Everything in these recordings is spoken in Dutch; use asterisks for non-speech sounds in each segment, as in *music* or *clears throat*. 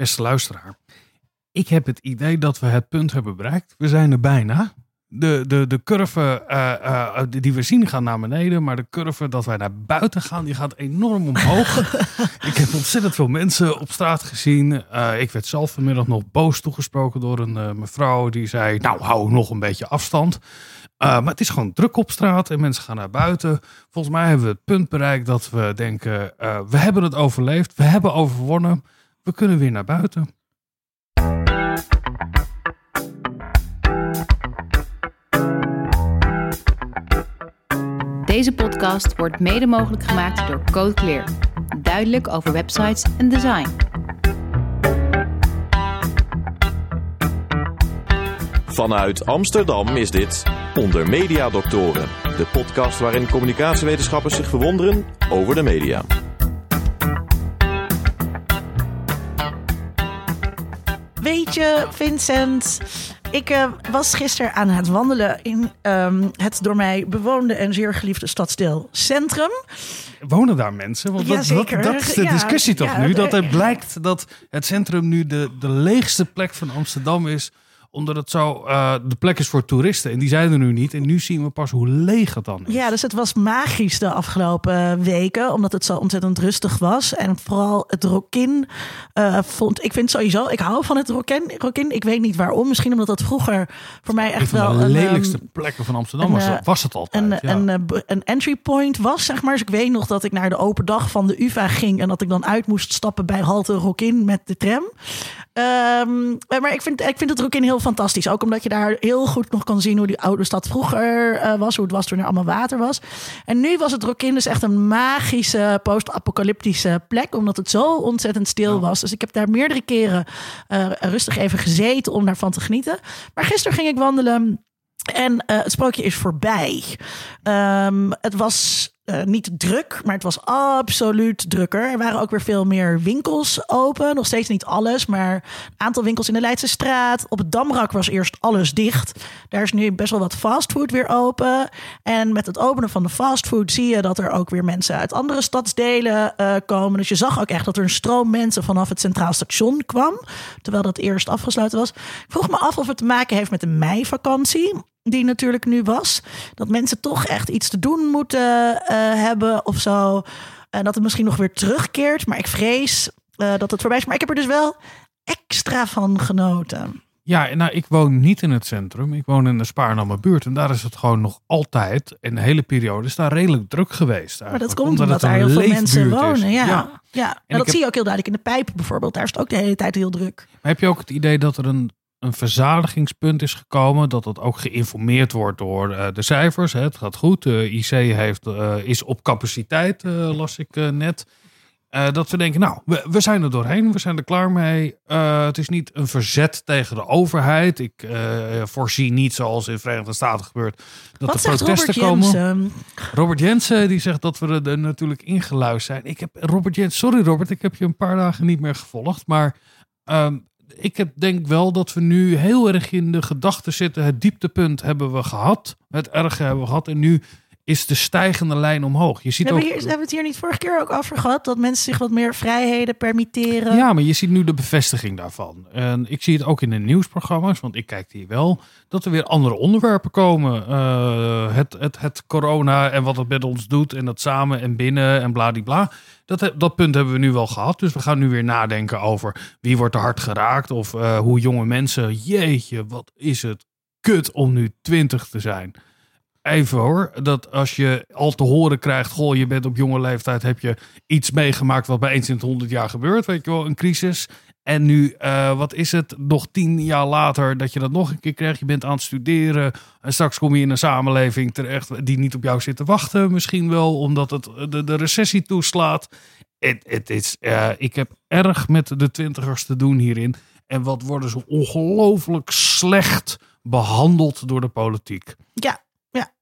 beste luisteraar. Ik heb het idee dat we het punt hebben bereikt. We zijn er bijna. De, de, de curve eh, eh, die we zien gaan naar beneden, maar de curve dat wij naar buiten gaan, die gaat enorm omhoog. *laughs* ik heb ontzettend veel mensen op straat gezien. Eh, ik werd zelf vanmiddag nog boos toegesproken door een mevrouw die zei, nou hou nog een beetje afstand. maar het is gewoon druk op straat en mensen gaan naar buiten. Volgens mij hebben we het punt bereikt dat we denken, we hebben het overleefd, we hebben overwonnen, we kunnen weer naar buiten. Deze podcast wordt mede mogelijk gemaakt door Code Clear. Duidelijk over websites en design. Vanuit Amsterdam is dit Onder Media Doctoren, de podcast waarin communicatiewetenschappers zich verwonderen over de media. Weet je, Vincent, ik uh, was gisteren aan het wandelen in um, het door mij bewoonde en zeer geliefde stadsdeel Centrum. Wonen daar mensen? Want dat, dat, dat, is de discussie toch nu? Dat het blijkt dat het centrum nu de, de leegste plek van Amsterdam is omdat het zo uh, de plek is voor toeristen. En die zijn er nu niet. En nu zien we pas hoe leeg het dan is. Ja, dus het was magisch de afgelopen weken. Omdat het zo ontzettend rustig was. En vooral het Rokin uh, vond... Ik vind sowieso... Ik hou van het Rokin. Rokin. Ik weet niet waarom. Misschien omdat dat vroeger voor mij echt wel... de lelijkste um, plekken van Amsterdam was, was het altijd. Een, ja. een, een, entry point was, zeg maar. Dus ik weet nog dat ik naar de open dag van de UvA ging. En dat ik dan uit moest stappen bij halte Rokin met de tram. Um, maar ik vind, ik vind het Rokin heel fantastisch. Ook omdat je daar heel goed nog kan zien hoe die oude stad vroeger uh, was. Hoe het was toen er allemaal water was. En nu was het Rokin dus echt een magische post-apocalyptische plek. Omdat het zo ontzettend stil was. Dus ik heb daar meerdere keren uh, rustig even gezeten om daarvan te genieten. Maar gisteren ging ik wandelen. En uh, het sprookje is voorbij. Um, het was uh, niet druk, maar het was absoluut drukker. Er waren ook weer veel meer winkels open. Nog steeds niet alles, maar een aantal winkels in de Leidse straat. Op het Damrak was eerst alles dicht. Daar is nu best wel wat fastfood weer open. En met het openen van de fastfood zie je dat er ook weer mensen uit andere stadsdelen uh, komen. Dus je zag ook echt dat er een stroom mensen vanaf het Centraal Station kwam. Terwijl dat eerst afgesloten was. Ik vroeg me af of het te maken heeft met de meivakantie die natuurlijk nu was. Dat mensen toch echt iets te doen moeten uh, hebben of zo. En dat het misschien nog weer terugkeert. Maar ik vrees uh, dat het voorbij is. Maar ik heb er dus wel extra van genoten. Ja, nou, ik woon niet in het centrum. Ik woon in de Spaarnamme buurt. En daar is het gewoon nog altijd, in de hele periode, is daar redelijk druk geweest. Maar dat komt omdat, omdat daar heel veel mensen wonen. Ja, ja. ja. En, dat zie je ook heel duidelijk in de pijpen bijvoorbeeld. Daar is het ook de hele tijd heel druk. Maar heb je ook het idee dat er een een verzadigingspunt is gekomen. Dat dat ook geïnformeerd wordt door uh, de cijfers. Hè. Het gaat goed. De IC heeft, uh, is op capaciteit, uh, las ik net. dat we denken, nou, we, we, zijn er doorheen. We zijn er klaar mee. het is niet een verzet tegen de overheid. Ik voorzie niet, zoals in de Verenigde Staten gebeurt, dat Wat er protesten Robert komen. Jensen? Robert Jensen die zegt dat we er natuurlijk ingeluisterd zijn. Ik heb Robert Jensen, sorry Robert, ik heb je een paar dagen niet meer gevolgd. Maar um, ik heb, denk wel dat we nu heel erg in de gedachten zitten. Het dieptepunt hebben we gehad. Het erge hebben we gehad. En nu is de stijgende lijn omhoog. Je ziet ook, we hier, hebben we het hier niet vorige keer ook over gehad? Dat mensen zich wat meer vrijheden permitteren? Ja, maar je ziet nu de bevestiging daarvan. En ik zie het ook in de nieuwsprogramma's, want ik kijk hier wel, dat er weer andere onderwerpen komen. Uh, het, het, het corona en wat het met ons doet en dat samen en binnen en bladibla. Dat, dat punt hebben we nu wel gehad. Dus we gaan nu weer nadenken over wie wordt er hard geraakt. Of uh, hoe jonge mensen, jeetje, wat is het kut om nu twintig te zijn even hoor. Dat als je al te horen krijgt, goh, je bent op jonge leeftijd, heb je iets meegemaakt wat bij eens in het honderd jaar gebeurt, weet je wel, een crisis. En nu, uh, wat is het, nog tien jaar later dat je dat nog een keer krijgt. Je bent aan het studeren en straks kom je in een samenleving terecht die niet op jou zit te wachten. Misschien wel omdat het de, de recessie toeslaat. Het, is, uh, ik heb erg met de twintigers te doen hierin. En wat worden ze ongelooflijk slecht behandeld door de politiek. Ja,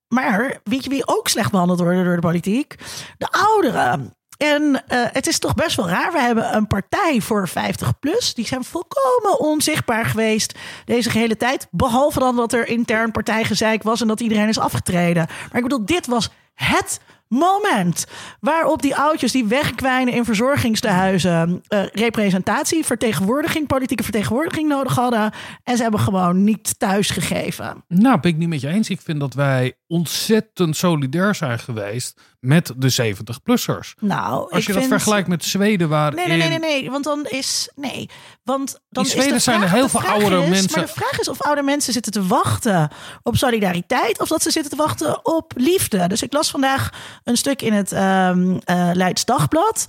maar weet je wie ook slecht behandeld worden door de politiek? De ouderen. En uh, het is toch best wel raar. We hebben een partij voor 50 plus. Die zijn volkomen onzichtbaar geweest deze gehele tijd. Behalve dan dat er intern partijgezeik was en dat iedereen is afgetreden. Maar ik bedoel, dit was het moment waarop die oudjes die wegkwijnen in verzorgingstehuizen uh, representatie, vertegenwoordiging, politieke vertegenwoordiging nodig hadden. En ze hebben gewoon niet thuis gegeven. Nou, ben ik niet met je eens. Ik vind dat wij ontzettend solidair zijn geweest met de 70-plussers. Nou, Als je dat vind... vergelijkt met Zweden, waar Nee, nee, nee, nee, nee, want dan is. Nee, want dan In is Zweden de zijn er heel veel oudere is- mensen- Maar de vraag is of oude mensen zitten te wachten op solidariteit of dat ze zitten te wachten op liefde. Dus ik las vandaag een stuk in het ehm eh, Leids Dagblad.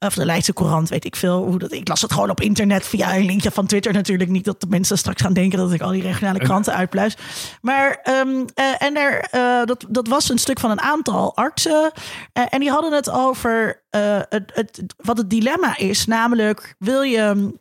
Of de Leidse Courant, weet ik veel. Hoe dat, ik las het gewoon op internet via een linkje van Twitter natuurlijk. Niet dat de mensen straks gaan denken dat ik al die regionale kranten uitpluis. Maar, ehm, eh, en er, eh, dat, dat was een stuk van een aantal artsen. Eh, en die hadden het over het, het, wat het dilemma is. Namelijk, wil je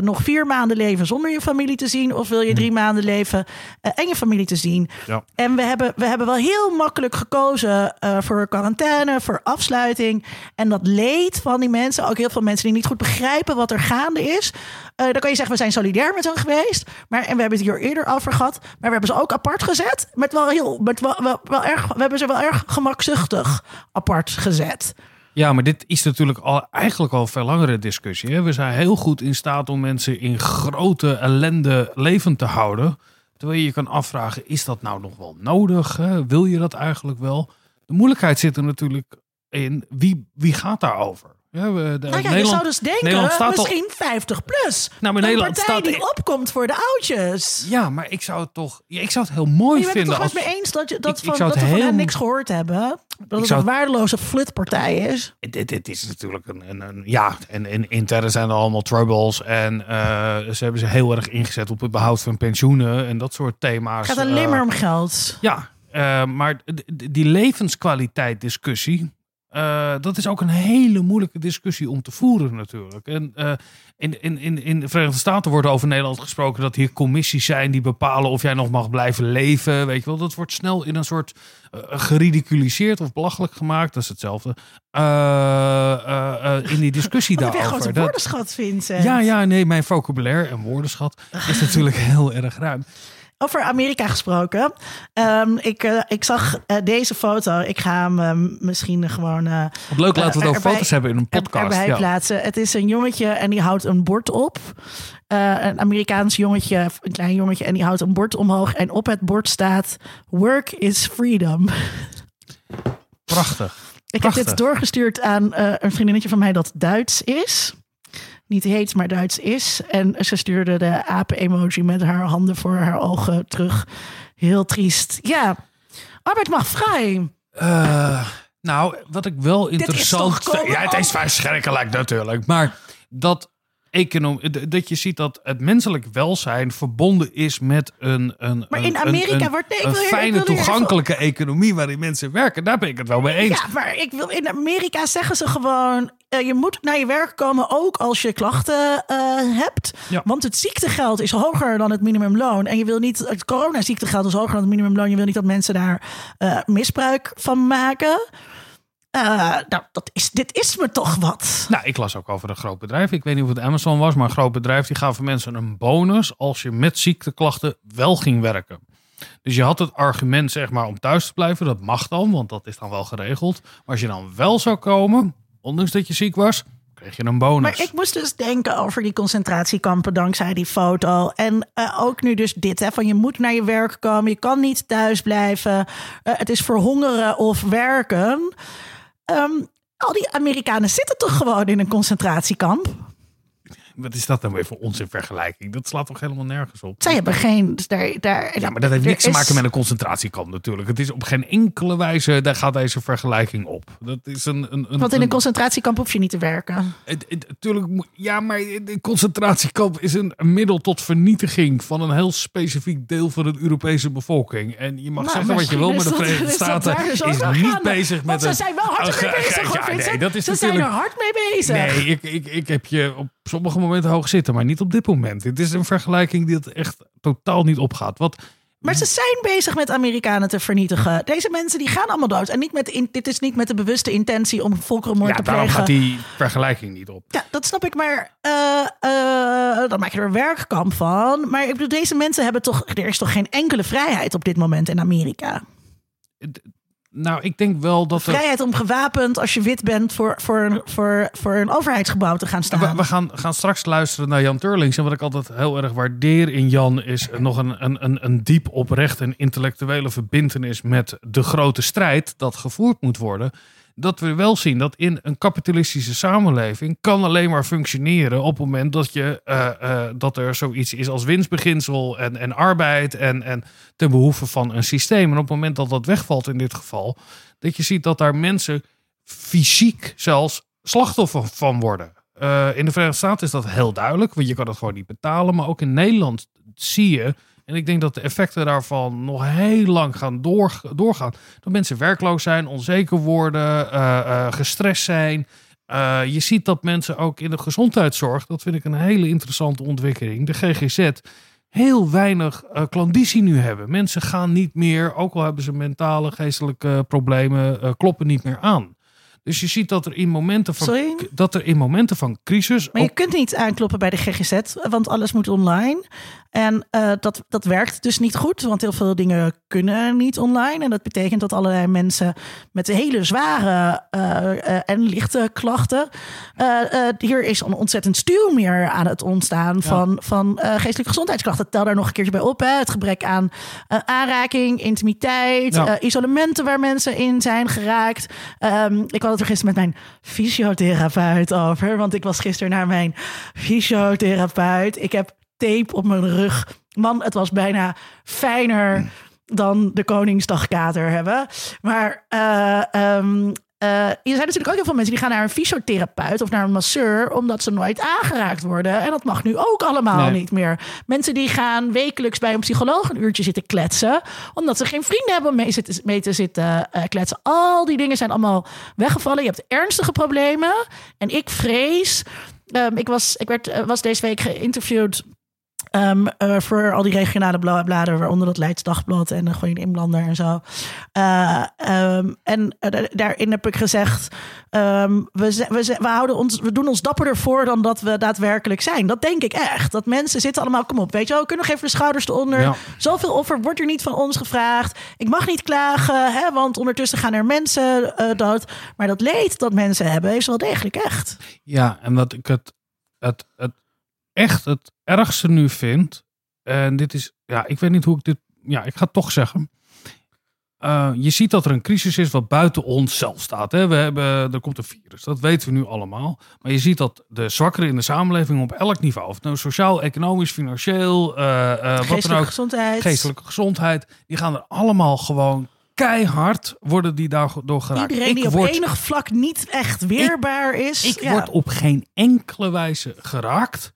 nog vier maanden leven zonder je familie te zien? Of wil je drie maanden leven en je familie te zien? Ja. En we hebben, we hebben wel heel makkelijk gekozen voor quarantaine, voor afsluiting. En dat leed van die mensen, ook heel veel mensen die niet goed begrijpen wat er gaande is. eh, dan kan je zeggen, we zijn solidair met hen geweest. Maar, en we hebben het hier eerder over gehad. Maar we hebben ze ook apart gezet. Met wel heel, met wel, wel, wel erg, we hebben ze wel erg gemakzuchtig apart gezet. Ja, maar dit is natuurlijk al, eigenlijk al veel langere discussie. Hè? We zijn heel goed in staat om mensen in grote ellende levend te houden. Terwijl je je kan afvragen, is dat nou nog wel nodig? Wil je dat eigenlijk wel? De moeilijkheid zit er natuurlijk in, wie, wie gaat daarover? Ja, we, de, Nou ja, je Nederland, zou dus denken, al- misschien 50 plus. Nou, maar Nederland partij staat- die opkomt voor de oudjes. Ja, maar ik zou het toch, ja, ik zou het heel mooi je bent het vinden toch als... met me eens dat, je, dat, Ik- ik van, dat het we van hen niks gehoord hebben? Dat het zou een het- waardeloze flutpartij is? Dit, dit is natuurlijk een, een, een- ja, en in intern zijn er allemaal troubles en eh, ze hebben ze heel erg ingezet op het behoud van pensioenen en dat soort thema's. Het gaat alleen Eh, maar om geld. Ja, eh, maar die levenskwaliteit discussie, eh, dat is ook een hele moeilijke discussie om te voeren natuurlijk. En eh, in, in, in, in de Verenigde Staten wordt over Nederland gesproken dat hier commissies zijn die bepalen of jij nog mag blijven leven. Weet je wel, dat wordt snel in een soort eh, geridiculiseerd of belachelijk gemaakt. Dat is hetzelfde. In die discussie *laughs* heb jij daarover. grote Dat- woordenschat, Vincent? ja, ja, nee, mijn vocabulaire en woordenschat is natuurlijk *laughs* heel erg ruim. Over Amerika gesproken. Ehm, ik, eh, ik zag eh, deze foto. Ik ga hem ehm, misschien gewoon... eh, Wat leuk, laten we het over foto's hebben in een podcast. erbij ja. plaatsen. Het is een jongetje en die houdt een bord op. Een Amerikaans jongetje, een klein jongetje, en die houdt een bord omhoog. En op het bord staat: Work is freedom. Prachtig. Ik heb dit doorgestuurd aan een vriendinnetje van mij dat Duits is. Niet heet, maar Duits is. En ze stuurde de apen-emoji met haar handen voor haar ogen terug. Heel triest. Ja, arbeid mag vrij. Eh, nou, wat ik wel is interessant toch komen Ja, het is verschrikkelijk natuurlijk. Maar dat, econom, dat je ziet dat het menselijk welzijn verbonden is met een. een Maar een- in Amerika een, een, wordt- nee, een fijne, even- toegankelijke economie waarin mensen werken. Daar ben ik het wel mee eens. Ja, maar ik wil, in Amerika zeggen ze gewoon... eh, je moet naar je werk komen ook als je klachten eh, hebt. Ja. Want het ziektegeld is hoger dan het minimumloon. En je wil niet... Het coronaziektegeld is hoger dan het minimumloon. Je wil niet dat mensen daar eh, misbruik van maken. Eh, nou, dat is, dit is me toch wat. Nou, ik las ook over een groot bedrijf. Ik weet niet of het Amazon was, maar een groot bedrijf. Die gaven mensen een bonus als je met ziekteklachten wel ging werken. Dus je had het argument zeg maar om thuis te blijven. Dat mag dan, want dat is dan wel geregeld. Maar als je dan wel zou komen, ondanks dat je ziek was, kreeg je een bonus. Maar ik moest dus denken over die concentratiekampen dankzij die foto. En eh, ook nu dus dit, hè, van je moet naar je werk komen. Je kan niet thuis blijven. Eh, het is verhongeren of werken. Ehm, al die Amerikanen zitten toch gewoon in een concentratiekamp? Wat is dat nou weer voor ons in vergelijking? Dat slaat toch helemaal nergens op? Zij hebben geen... dus Daar, daar, Ja, maar dat heeft niks te is- maken met een concentratiekamp natuurlijk. Het is op geen enkele wijze, daar gaat deze vergelijking op. Dat is een... een, een Want in een- een concentratiekamp hoef je niet te werken. Natuurlijk, ja, maar de concentratiekamp is een middel tot vernietiging van een heel specifiek deel van de Europese bevolking. En je mag Nou, zeggen wat je wil, maar de is Verenigde is Staten dus is wel niet bezig met Want ze een- zijn wel hard een- mee *laughs* bezig, Ja, nee, dat is Ze zijn er hard mee bezig. Nee, ik, ik, ik heb je op sommige momenten hoog zitten, maar niet op dit moment. Dit is een vergelijking die het echt totaal niet opgaat. Wat, Maar ze zijn bezig met Amerikanen te vernietigen. Deze mensen die gaan allemaal dood. En niet met, in, dit is niet met de bewuste intentie om volkerenmoord ja, te daarom plegen. gaat die vergelijking niet op. Ja, dat snap ik, maar eh, eh, dan maak je er een werkkamp van. Maar ik bedoel, deze mensen hebben toch... Er is toch geen enkele vrijheid op dit moment in Amerika? Nou, ik denk wel dat er... Vrijheid om gewapend als je wit bent voor, voor, een- voor, voor een overheidsgebouw te gaan staan. We, we gaan, gaan straks luisteren naar Jan Turlings. En wat ik altijd heel erg waardeer in Jan is nog een, een, een, een diep oprecht en intellectuele verbintenis met de grote strijd dat gevoerd moet worden. Dat we wel zien dat in een kapitalistische samenleving kan alleen maar functioneren op het moment dat, je, eh, eh, dat er zoiets is als winstbeginsel en, en arbeid en, en ten behoeve van een systeem. En op het moment dat dat wegvalt in dit geval, dat je ziet dat daar mensen fysiek zelfs slachtoffer van worden. Eh, in de Verenigde Staten is dat heel duidelijk, want je kan het gewoon niet betalen. Maar ook in Nederland zie je, en ik denk dat de effecten daarvan nog heel lang gaan door, doorgaan. Dat mensen werkloos zijn, onzeker worden, eh, eh, gestrest zijn. Eh, je ziet dat mensen ook in de gezondheidszorg, dat vind ik een hele interessante ontwikkeling, de GGZ, heel weinig klandizie nu hebben. Mensen gaan niet meer, ook al hebben ze mentale, geestelijke problemen, kloppen niet meer aan. Dus je ziet dat er in momenten van, Sorry? dat er in momenten van crisis. Maar je ook- kunt niet aankloppen bij de GGZ, want alles moet online. En eh, dat, dat werkt dus niet goed, want heel veel dingen kunnen niet online. En dat betekent dat allerlei mensen met hele zware eh, eh, en lichte klachten. hier is een ontzettend stuw meer aan het ontstaan van, van geestelijke gezondheidsklachten. Tel daar nog een keertje bij op. Hè. Het gebrek aan aanraking, intimiteit, Ja. isolementen waar mensen in zijn geraakt. Ehm, ik had er gisteren met mijn fysiotherapeut over. Want ik was gisteren naar mijn fysiotherapeut. Ik heb tape op mijn rug. Man, het was bijna fijner dan de Koningsdagkater hebben. Maar eh, ehm, eh, er zijn natuurlijk ook heel veel mensen die gaan naar een fysiotherapeut of naar een masseur omdat ze nooit aangeraakt worden. En dat mag nu ook allemaal Nee. niet meer. Mensen die gaan wekelijks bij een psycholoog een uurtje zitten kletsen omdat ze geen vrienden hebben om mee, zitten, mee te zitten eh, kletsen. Al die dingen zijn allemaal weggevallen. Je hebt ernstige problemen. En ik vrees. ehm, ik was, ik werd, eh, was deze week geïnterviewd Ehm, eh, voor al die regionale bla- bladen, waaronder dat Leids Dagblad en de Goeie Inlander en zo. Eh, ehm, en eh, da- daarin heb ik gezegd: ehm, we, we, we, houden ons, we doen ons dapperder voor dan dat we daadwerkelijk zijn. Dat denk ik echt. Dat mensen zitten allemaal, kom op, weet je wel, kunnen we even de schouders eronder. Ja. Zoveel offer wordt er niet van ons gevraagd. Ik mag niet klagen, hè, want ondertussen gaan er mensen eh, dood. Maar dat leed dat mensen hebben, is wel degelijk echt. Ja, en wat ik het, het, het echt het ergste nu vind. En dit is, ja, ik weet niet hoe ik dit. Ja, ik ga het toch zeggen. Eh, je ziet dat er een crisis is wat buiten ons zelf staat. Hè? We hebben, er komt een virus, dat weten we nu allemaal. Maar je ziet dat de zwakkeren in de samenleving op elk niveau, of het nou sociaal, economisch, financieel, eh, eh, wat dan Geestelijke ook, gezondheid. geestelijke gezondheid, die gaan er allemaal gewoon keihard worden die daardoor geraakt. Iedereen die Ik op word- enig vlak niet echt weerbaar is. ik ja. word op geen enkele wijze geraakt.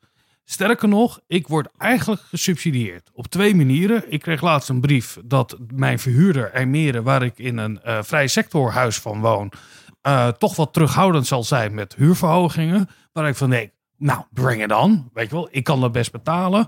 Sterker nog, ik word eigenlijk gesubsidieerd. Op twee manieren. Ik kreeg laatst een brief dat mijn verhuurder Eimeren, waar ik in een eh vrij sectorhuis van woon, eh, toch wat terughoudend zal zijn met huurverhogingen. Waar ik van denk, nou, bring it on. Weet je wel, ik kan dat best betalen.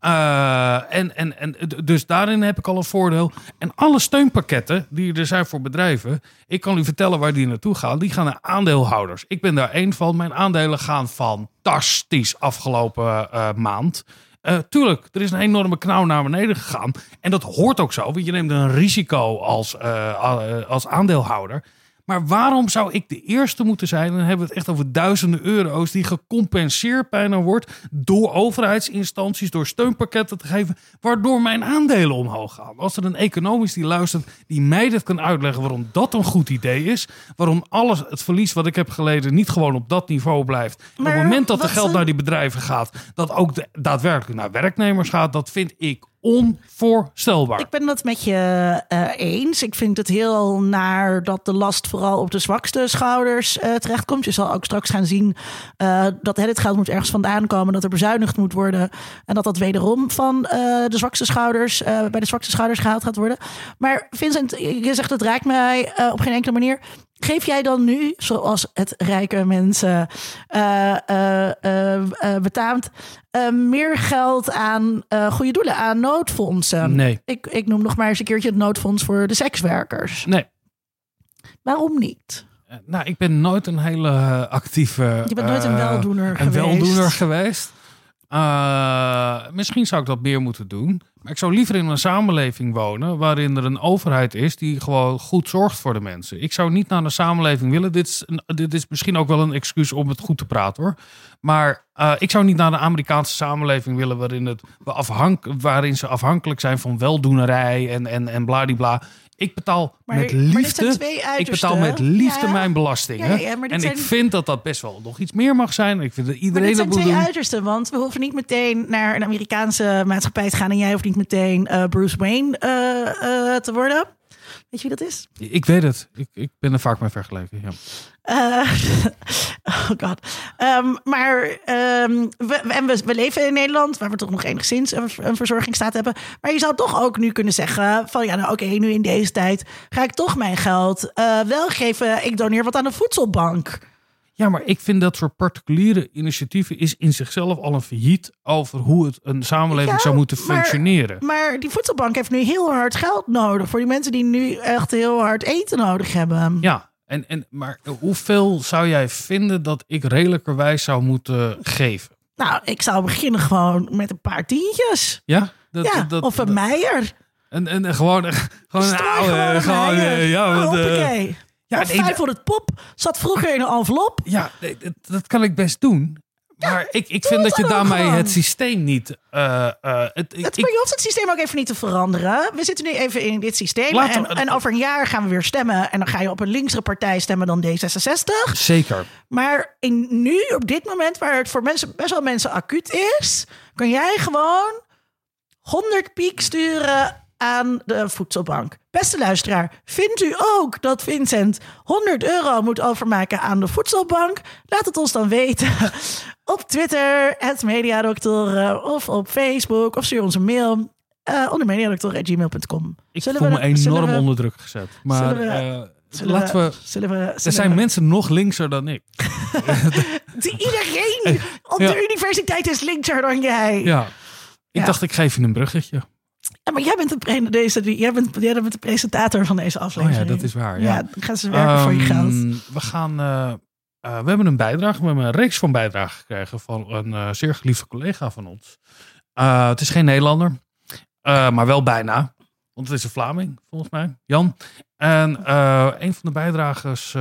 Eh, en, en, en dus daarin heb ik al een voordeel. En alle steunpakketten die er zijn voor bedrijven, ik kan u vertellen waar die naartoe gaan. Die gaan naar aandeelhouders. Ik ben daar één van. Mijn aandelen gaan fantastisch afgelopen eh, maand. Eh, tuurlijk, er is een enorme knauw naar beneden gegaan. En dat hoort ook zo, want je neemt een risico als, als aandeelhouder. Maar waarom zou ik de eerste moeten zijn? Dan hebben we het echt over duizenden euro's die gecompenseerd bijna wordt door overheidsinstanties, door steunpakketten te geven, waardoor mijn aandelen omhoog gaan. Als er een economist die luistert, die mij dit kan uitleggen waarom dat een goed idee is, waarom alles het verlies wat ik heb geleden niet gewoon op dat niveau blijft. Op het moment dat er wat geld naar die bedrijven gaat, dat ook de- daadwerkelijk naar werknemers gaat, dat vind ik onvoorstelbaar. Ik ben dat met je eh, eens. Ik vind het heel naar dat de last vooral op de zwakste schouders eh, terechtkomt. Je zal ook straks gaan zien eh, dat dit geld moet ergens vandaan komen, dat er bezuinigd moet worden. En dat dat wederom van de zwakste schouders, bij de zwakste schouders gehaald gaat worden. Maar Vincent, je zegt het raakt mij op geen enkele manier. Geef jij dan nu, zoals het rijke mensen eh, eh, eh, betaamt, meer geld aan goede doelen, aan noodfondsen? Nee. Ik, ik noem nog maar eens een keertje het noodfonds voor de sekswerkers. Nee. Waarom niet? Nou, ik ben nooit een hele actieve. Je bent nooit een weldoener een geweest. weldoener geweest. Uh, misschien zou ik dat meer moeten doen. Maar ik zou liever in een samenleving wonen waarin er een overheid is die gewoon goed zorgt voor de mensen. Ik zou niet naar een samenleving willen. Dit is, een, dit is misschien ook wel een excuus om het goed te praten hoor. Maar uh, ik zou niet naar de Amerikaanse samenleving willen waarin, het, waarin ze afhankelijk zijn van weldoenerij en, en, en bladibla. Ik betaal maar, met liefde. ik betaal met liefde mijn belastingen. Ja, en ik vind dat dat best wel nog iets meer mag zijn. Ik vind dat iedereen dat moet doen. zijn twee uitersten, want we hoeven niet meteen naar een Amerikaanse maatschappij te gaan en jij hoeft niet meteen uh, Bruce Wayne uh, uh, te worden. Weet je wie dat is? Ik weet het. Ik, ik ben er vaak mee vergeleken. Ja. Uh, *laughs* oh god. Um, maar um, we, en we, we, leven in Nederland, waar we toch nog enigszins een, een verzorgingsstaat hebben. Maar je zou toch ook nu kunnen zeggen: van ja, nou oké, okay, nu in deze tijd ga ik toch mijn geld uh, wel geven. Ik doneer wat aan de voedselbank. Ja, maar ik vind dat soort particuliere initiatieven is in zichzelf al een failliet over hoe het een samenleving ja, zou moeten maar, functioneren. Maar die voedselbank heeft nu heel hard geld nodig voor die mensen die nu echt heel hard eten nodig hebben. Ja, en, en, maar hoeveel zou jij vinden dat ik redelijkerwijs zou moeten geven? Nou, ik zou beginnen gewoon met een paar tientjes. Ja? Dat, ja dat, of een meijer. En, en gewoon, gewoon een oude, gewoon, ja, want, uh, ja, nee, 500 pop zat vroeger in een envelop. Ja, dat, dat kan ik best doen. Maar ik, ik vind dat je daarmee het systeem niet. Uh, uh, het, het, ik, maar je hoeft het systeem ook even niet te veranderen. We zitten nu even in dit systeem. En, en, over een jaar gaan we weer stemmen. En dan ga je op een linkse partij stemmen dan D66. Zeker. Maar in, nu, op dit moment, waar het voor mensen, best wel mensen acuut is, kan jij gewoon 100 piek sturen aan de voedselbank. Beste luisteraar, vindt u ook dat Vincent 100 euro moet overmaken aan de voedselbank? Laat het ons dan weten *laughs* op Twitter, het Mediadoktoren, of op Facebook, of stuur ons een mail uh, onder mediadoktoren.gmail.com. Ik zullen voel me enorm onder druk gezet. Maar we, uh, laten we, zullen we, er zijn mensen nog linkser dan ik. *laughs* Iedereen op de universiteit is linkser dan jij. Ja. Ik dacht, ik geef je een bruggetje. Ja, maar jij bent, de, deze, jij, bent, jij bent de presentator van deze aflevering. Oh ja, dat is waar. Ja, ja gaan ze werken voor je geld. Ehm, we gaan... Uh, uh, we hebben een bijdrage, we hebben een reeks van bijdragen gekregen van een uh, zeer geliefde collega van ons. het is geen Nederlander, maar wel bijna. Want het is een Vlaming, volgens mij. Jan. En een van de bijdragers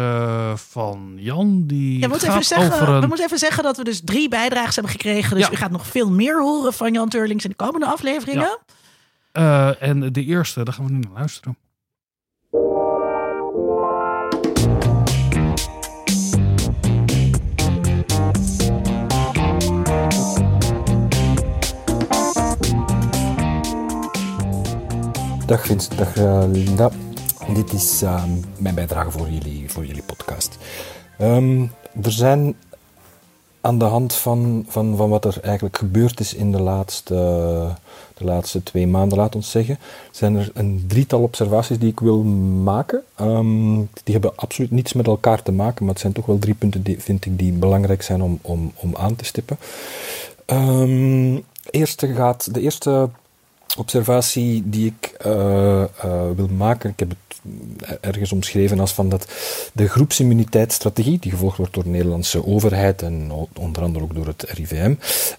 van Jan, die. Ja, we, moeten even zeggen, een... we moeten even zeggen dat we dus drie bijdragen hebben gekregen. Dus ja. u gaat nog veel meer horen van Jan Turlings in de komende afleveringen. Ja. Uh, en de eerste, daar gaan we nu naar luisteren. Dag Vince, dag uh, Linda. Dit is uh, mijn bijdrage voor jullie, voor jullie podcast. Um, er zijn aan de hand van, van, van wat er eigenlijk gebeurd is in de laatste, de laatste twee maanden, laat ons zeggen, zijn er een drietal observaties die ik wil maken. Um, die hebben absoluut niets met elkaar te maken, maar het zijn toch wel drie punten die vind ik die belangrijk zijn om, om, om aan te stippen. Um, eerste gaat, de eerste observatie die ik uh, uh, wil maken, ik heb het ergens omschreven als van dat de groepsimmuniteitsstrategie, die gevolgd wordt door de Nederlandse overheid en onder andere ook door het RIVM,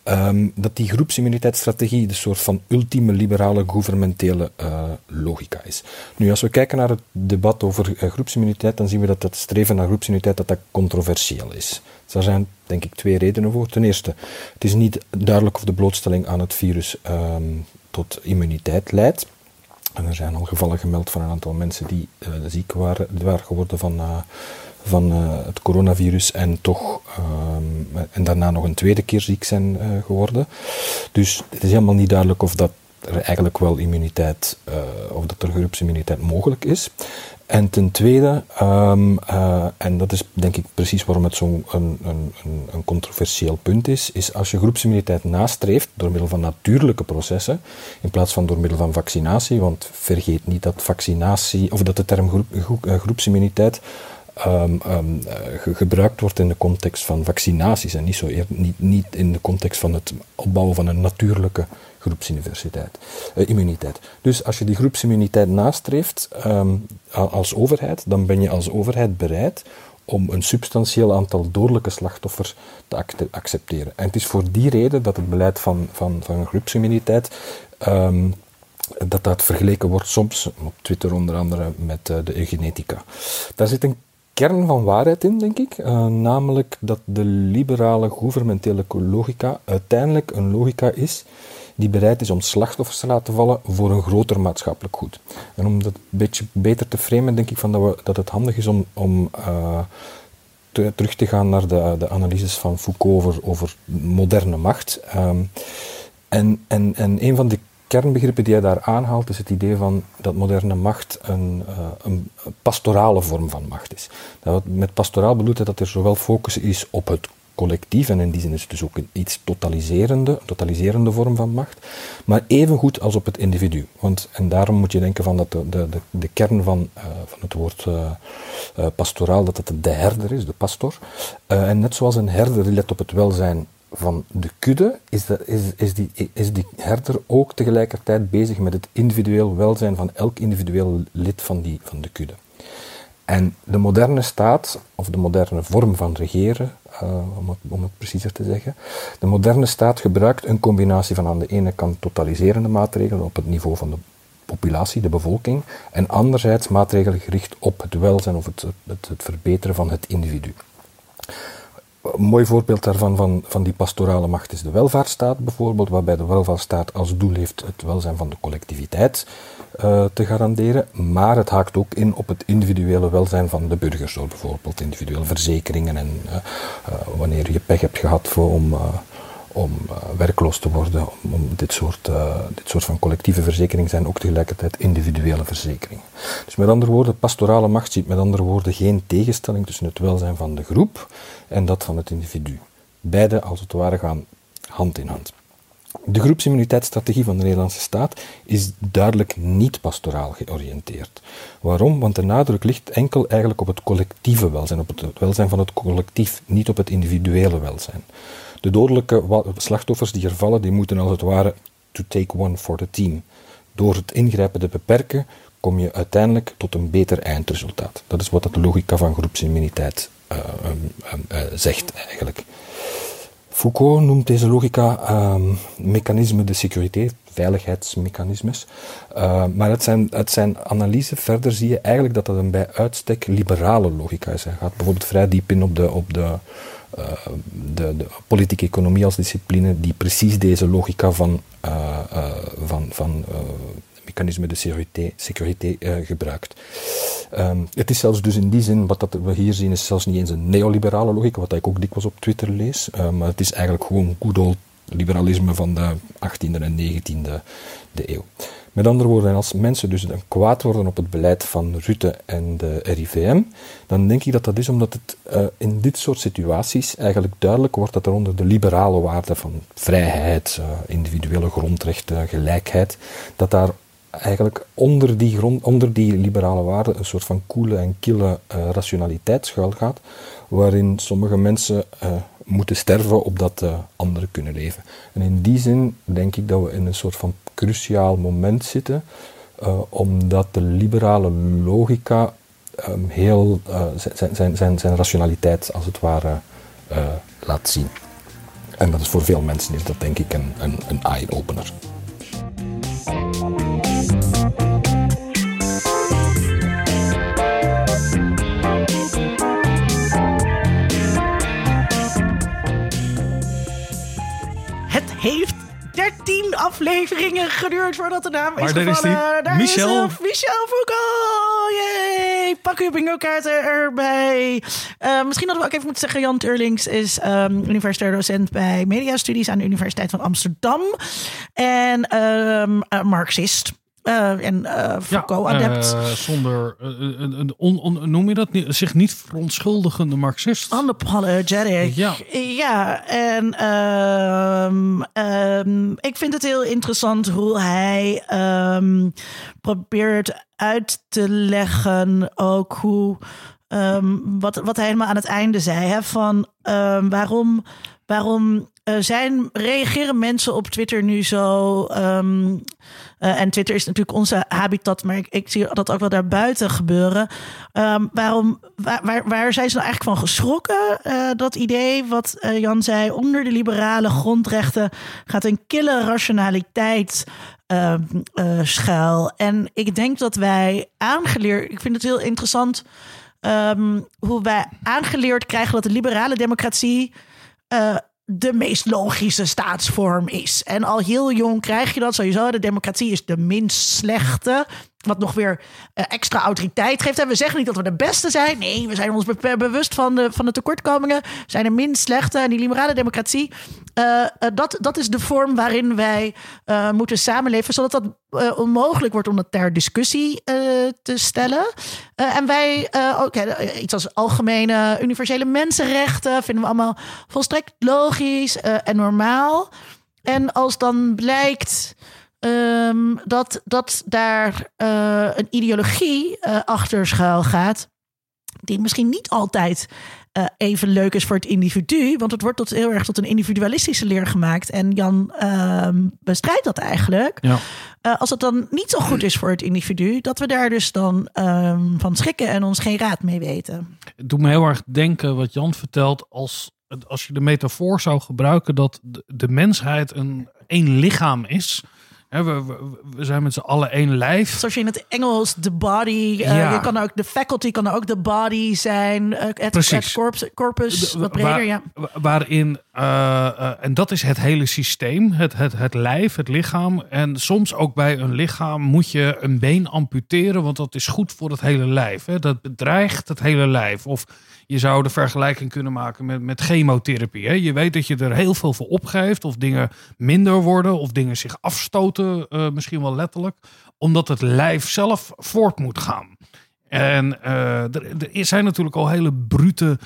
um, dat die groepsimmuniteitsstrategie de soort van ultieme liberale gouvernementele uh, logica is. Nu, als we kijken naar het debat over groepsimmuniteit, dan zien we dat het streven naar groepsimmuniteit dat dat controversieel is. Daar zijn denk ik twee redenen voor. Ten eerste, het is niet duidelijk of de blootstelling aan het virus um, tot immuniteit leidt. En er zijn al gevallen gemeld van een aantal mensen die uh, ziek waren, waren geworden van, uh, van uh, het coronavirus en toch um, en daarna nog een tweede keer ziek zijn geworden. Dus het is helemaal niet duidelijk of dat er eigenlijk wel immuniteit, of dat er groepsimmuniteit mogelijk is. En ten tweede, um, uh, en dat is denk ik precies waarom het zo'n een, een, een, controversieel punt is, is als je groepsimmuniteit nastreeft door middel van natuurlijke processen, in plaats van door middel van vaccinatie, want vergeet niet dat vaccinatie, of dat de term groep, uh, groepsimmuniteit um, um, uh, gebruikt wordt in de context van vaccinaties en niet, zo niet, niet in de context van het opbouwen van een natuurlijke groepsuniversiteit, uh, immuniteit. Dus als je die groepsimmuniteit nastreeft um, als overheid, dan ben je als overheid bereid om een substantieel aantal dodelijke slachtoffers te accepteren. En het is voor die reden dat het beleid van, van, van groepsimmuniteit um, dat dat vergeleken wordt soms, op Twitter onder andere, met uh, de eugenetica. Daar zit een kern van waarheid in, denk ik. Uh, namelijk dat de liberale gouvernementele logica uiteindelijk een logica is die bereid is om slachtoffers te laten vallen voor een groter maatschappelijk goed. En om dat een beetje beter te framen, denk ik van dat, we, dat het handig is om, om uh, te, terug te gaan naar de, de analyses van Foucault over, moderne macht. Um, en, en, en een van de kernbegrippen die hij daar aanhaalt, is het idee van dat moderne macht een, uh, een pastorale vorm van macht is. Dat met pastoraal bedoelt hij dat er zowel focus is op het collectief, en in die zin is het dus ook iets totaliserende, totaliserende vorm van macht, maar evengoed als op het individu. Want, en daarom moet je denken van dat de, de, de, kern van, uh, van het woord uh, uh, pastoraal, dat het de herder is, de pastor. en net zoals een herder let op het welzijn van de kudde is, de, is, is, die, is die herder ook tegelijkertijd bezig met het individueel welzijn van elk individueel lid van, die, van de kudde. En de moderne staat, of de moderne vorm van regeren, uh, om, het, om, preciezer te zeggen, de moderne staat gebruikt een combinatie van aan de ene kant totaliserende maatregelen op het niveau van de populatie, de bevolking, en anderzijds maatregelen gericht op het welzijn of het, het verbeteren van het individu. Een mooi voorbeeld daarvan, van, van die pastorale macht, is de welvaartsstaat bijvoorbeeld, waarbij de welvaartsstaat als doel heeft het welzijn van de collectiviteit uh, te garanderen, maar het haakt ook in op het individuele welzijn van de burgers, door bijvoorbeeld individuele verzekeringen en uh, uh, wanneer je pech hebt gehad voor, om om uh, werkloos te worden. Om, dit, soort, uh, dit soort van collectieve verzekeringen zijn ook tegelijkertijd individuele verzekeringen. Dus met andere woorden, pastorale macht ziet met andere woorden geen tegenstelling tussen het welzijn van de groep en dat van het individu. Beide als het ware gaan hand in hand. De groepsimmuniteitsstrategie van de Nederlandse staat is duidelijk niet pastoraal georiënteerd. Waarom? Want de nadruk ligt enkel eigenlijk op het collectieve welzijn, op het welzijn van het collectief, niet op het individuele welzijn. De dodelijke slachtoffers die er vallen, die moeten als het ware to take one for the team. Door het ingrijpen te beperken, kom je uiteindelijk tot een beter eindresultaat. Dat is wat de logica van groepsimmuniteit uh, uh, zegt eigenlijk. Foucault noemt deze logica um, mechanisme de sécurité, veiligheidsmechanismes. Uh, maar uit zijn, uit zijn analyse verder zie je eigenlijk dat dat een bij uitstek liberale logica is. Hij gaat bijvoorbeeld vrij diep in op de, op de uh, de, de, politieke economie als discipline die precies deze logica van, uh, uh, van, van mechanisme de sécurité, sécurité gebruikt. Um, het is zelfs dus in die zin, wat dat we hier zien, is zelfs niet eens een neoliberale logica, wat ik ook dikwijls op Twitter lees, maar het is eigenlijk gewoon good old liberalisme van de 18e en 19e de eeuw. Met andere woorden, als mensen dus kwaad worden op het beleid van Rutte en de RIVM, dan denk ik dat dat is omdat het uh, in dit soort situaties eigenlijk duidelijk wordt dat er onder de liberale waarden van vrijheid, uh, individuele grondrechten, gelijkheid, dat daar eigenlijk onder die, grond, onder die liberale waarden een soort van koele en kille uh, rationaliteit schuilgaat, waarin sommige mensen moeten sterven opdat uh, anderen kunnen leven. En in die zin denk ik dat we in een soort van cruciaal moment zitten, omdat de liberale logica um, heel zijn, zijn, zijn, zijn rationaliteit als het ware laat zien. En dat is voor veel mensen is dat denk ik een, een, een eye-opener. Afleveringen geduurd voordat de naam is gevallen. Is die. Daar Michel. is Michel Foucault. Yay. Pak uw bingo kaarten erbij. Uh, misschien hadden we ook even moeten zeggen... Jan Turlings is um, universitair docent bij mediastudies... aan de Universiteit van Amsterdam. En um, uh, marxist. Uh, en uh, Foucault-adept. Ja, uh, zonder, een, on, on, noem je dat, niet, zich niet verontschuldigende marxist. Unapologetic. Ja, ja en um, um, ik vind het heel interessant hoe hij um, probeert uit te leggen ook hoe, wat, wat hij helemaal aan het einde zei. Hè, van waarom, waarom eh, zijn, reageren mensen op Twitter nu zo? ehm, eh, en Twitter is natuurlijk onze habitat, maar ik, zie dat ook wel daarbuiten gebeuren. Ehm, waarom, waar, zijn ze nou eigenlijk van geschrokken? Eh, dat idee wat Jan zei, onder de liberale grondrechten gaat een kille rationaliteit ehm, eh, schuil. En ik denk dat wij aangeleerd, ik vind het heel interessant hoe wij aangeleerd krijgen dat de liberale democratie de meest logische staatsvorm is. En al heel jong krijg je dat sowieso. De democratie is de minst slechte. Wat nog weer eh, extra autoriteit geeft. En we zeggen niet dat we de beste zijn. Nee, we zijn ons be- bewust van de, van de tekortkomingen. We zijn de minst slechte. En die liberale democratie, eh, eh, dat, dat is de vorm waarin wij eh, moeten samenleven. Zodat dat eh, onmogelijk wordt om dat ter discussie eh, te stellen. Eh, en wij, eh, ook, iets als algemene universele mensenrechten, vinden we allemaal volstrekt logisch eh, en normaal. En als dan blijkt ehm, dat, dat daar eh, een ideologie eh, achter schuil gaat, die misschien niet altijd eh, even leuk is voor het individu, want het wordt tot, heel erg tot een individualistische leer gemaakt. En Jan ehm, bestrijdt dat eigenlijk. Ja. Als het dan niet zo goed is voor het individu, dat we daar dus dan ehm, van schrikken en ons geen raad mee weten. Het doet me heel erg denken wat Jan vertelt als, als je de metafoor zou gebruiken dat de, de mensheid een één lichaam is. Hè, we, we, we zijn met z'n allen één lijf. Zoals je in het Engels de body, eh, Ja. je kan ook de faculty kan ook de body zijn, eh, het, Precies. het corpus, corpus wat breder, waar- ja. wa- Waarin, eh, en dat is het hele systeem, het, het, het lijf, het lichaam. En soms ook bij een lichaam moet je een been amputeren, want dat is goed voor het hele lijf. Hè? Dat bedreigt het hele lijf. Of je zou de vergelijking kunnen maken met, met chemotherapie. Hè? Je weet dat je er heel veel voor opgeeft, of dingen minder worden, of dingen zich afstoten, eh, misschien wel letterlijk, omdat het lijf zelf voort moet gaan. En eh, er, er zijn natuurlijk al hele brute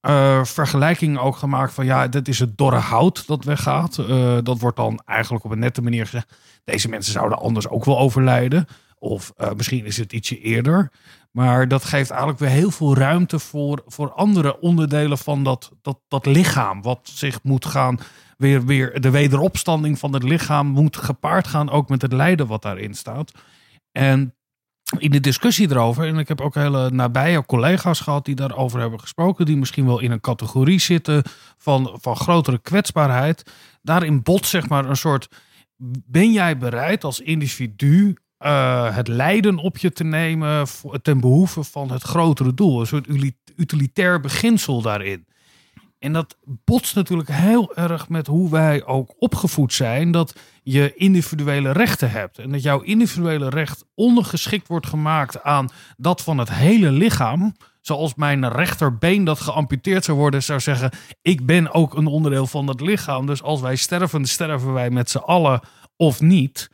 eh, vergelijkingen ook gemaakt van ja, dit is het dorre hout dat weggaat. Dat wordt dan eigenlijk op een nette manier gezegd. Deze mensen zouden anders ook wel overlijden. Of misschien is het ietsje eerder. Maar dat geeft eigenlijk weer heel veel ruimte voor, voor andere onderdelen van dat, dat, dat lichaam. Wat zich moet gaan, weer, weer de wederopstanding van het lichaam moet gepaard gaan ook met het lijden wat daarin staat. En in de discussie erover, en ik heb ook hele nabije collega's gehad die daarover hebben gesproken, die misschien wel in een categorie zitten van, van grotere kwetsbaarheid. Daarin bot zeg maar een soort, ben jij bereid als individu eh, het lijden op je te nemen ten behoeve van het grotere doel? Een soort utilitair beginsel daarin. En dat botst natuurlijk heel erg met hoe wij ook opgevoed zijn. Dat je individuele rechten hebt. En dat jouw individuele recht ondergeschikt wordt gemaakt aan dat van het hele lichaam. Zoals mijn rechterbeen dat geamputeerd zou worden, zou zeggen: Ik ben ook een onderdeel van het lichaam. Dus als wij sterven, sterven wij met z'n allen of niet.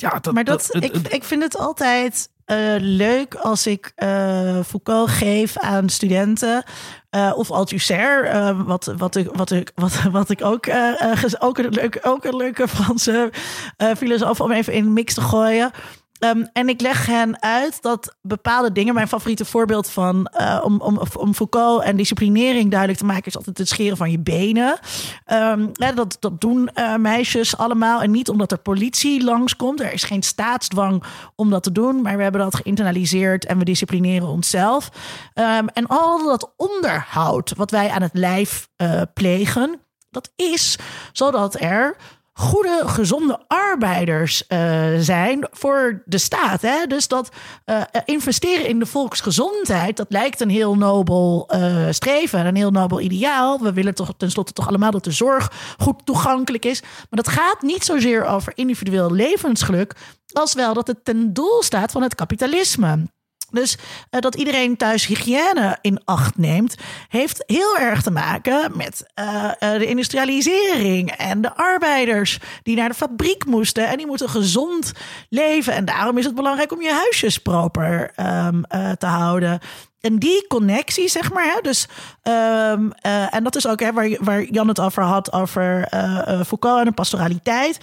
Ja, dat, Maar dat, ik, het- ik vind het altijd eh, leuk als ik eh, Foucault geef aan studenten. eh, of Althusser, wat, wat, ik, wat, ik, wat, wat ik ook, ook, een leuke, ook een leuke Franse filosoof om even in de mix te gooien. Ehm, en ik leg hen uit dat bepaalde dingen, mijn favoriete voorbeeld van eh, om, om, om Foucault en disciplinering duidelijk te maken, is altijd het scheren van je benen. Ehm, dat, dat doen eh, meisjes allemaal. En niet omdat er politie langskomt. Er is geen staatsdwang om dat te doen. Maar we hebben dat geïnternaliseerd en we disciplineren onszelf. Ehm, en al dat onderhoud wat wij aan het lijf eh, plegen, dat is zodat er goede, gezonde arbeiders eh, zijn voor de staat. Hè? Dus dat eh, investeren in de volksgezondheid, dat lijkt een heel nobel eh, streven, een heel nobel ideaal. We willen toch tenslotte toch allemaal dat de zorg goed toegankelijk is. Maar dat gaat niet zozeer over individueel levensgeluk, als wel dat het ten doel staat van het kapitalisme. Dus eh, dat iedereen thuis hygiëne in acht neemt, heeft heel erg te maken met eh, eh, de industrialisering en de arbeiders die naar de fabriek moesten en die moeten gezond leven. En daarom is het belangrijk om je huisjes proper ehm, eh, te houden. En die connectie, zeg maar, hè, dus, ehm, eh, en dat is ook hè, waar, waar Jan het over had, over Foucault en de pastoraliteit.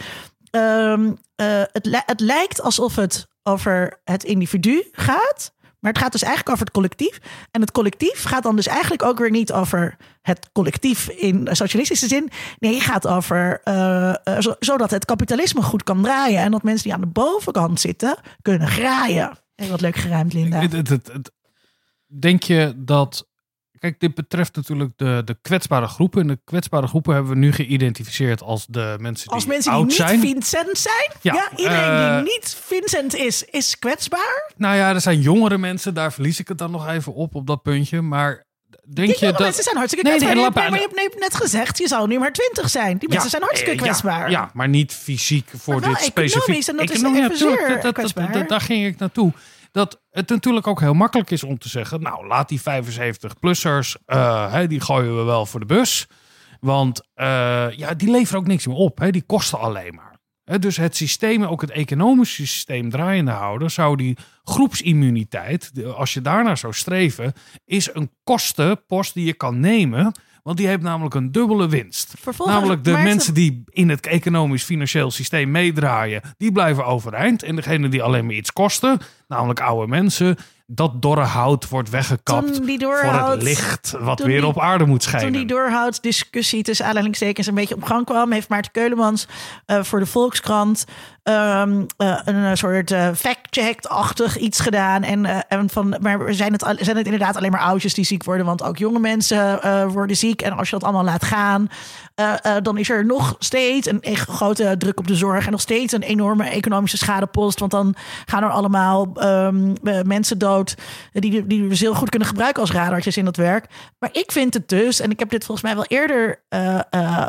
Ehm, eh, het, het lijkt alsof het over het individu gaat. Maar het gaat dus eigenlijk over het collectief. En het collectief gaat dan dus eigenlijk ook weer niet over het collectief in socialistische zin. Nee, het gaat over uh, zodat het kapitalisme goed kan draaien. En dat mensen die aan de bovenkant zitten kunnen graaien. Hey, wat leuk geruimd, Linda. Denk je dat Kijk, dit betreft natuurlijk de, de kwetsbare groepen. En de kwetsbare groepen hebben we nu geïdentificeerd als de mensen die Als mensen die niet zijn. Vincent zijn? Ja, iedereen die eh, niet Vincent is, is kwetsbaar? Nou ja, er zijn jongere mensen. Daar verlies ik het dan nog even op, op dat puntje. Maar denk je dat... mensen zijn hartstikke nee, kwetsbaar. Nee, maar je hebt net gezegd, je zou nu maar twintig zijn. Die mensen zijn hartstikke kwetsbaar. Ja, maar niet fysiek voor dit specifiek. En dat is dat, dat, dat, daar ging ik naartoe dat het natuurlijk ook heel makkelijk is om te zeggen: Nou, laat die 75-plussers, uh, eh, die gooien we wel voor de bus. Want uh, ja, die leveren ook niks meer op. Hè, die kosten alleen maar. dus het systeem, ook het economische systeem draaiende houden, zou die groepsimmuniteit, als je daarnaar zou streven, is een kostenpost die je kan nemen want die heeft namelijk een dubbele winst. namelijk de mensen die in het economisch-financieel systeem meedraaien, die blijven overeind. En degene die alleen maar iets kosten, namelijk oude mensen, dat dorre hout wordt weggekapt voor het licht wat weer op aarde moet schijnen. Toen die doorhoud-discussie tussen aanhalingstekens een beetje op gang kwam, heeft Maarten Keulemans uh, voor de Volkskrant um, uh, een soort uh, fact-check-achtig iets gedaan. En, en van, maar zijn het, zijn het inderdaad alleen maar oudjes die ziek worden, want ook jonge mensen worden ziek. En als je dat allemaal laat gaan, dan is er nog steeds een grote druk op de zorg en nog steeds een enorme economische schadepost. Want dan gaan er allemaal um, mensen dood die, die we dus heel goed kunnen gebruiken als radartjes in dat werk. Maar ik vind het dus, en ik heb dit volgens mij wel eerder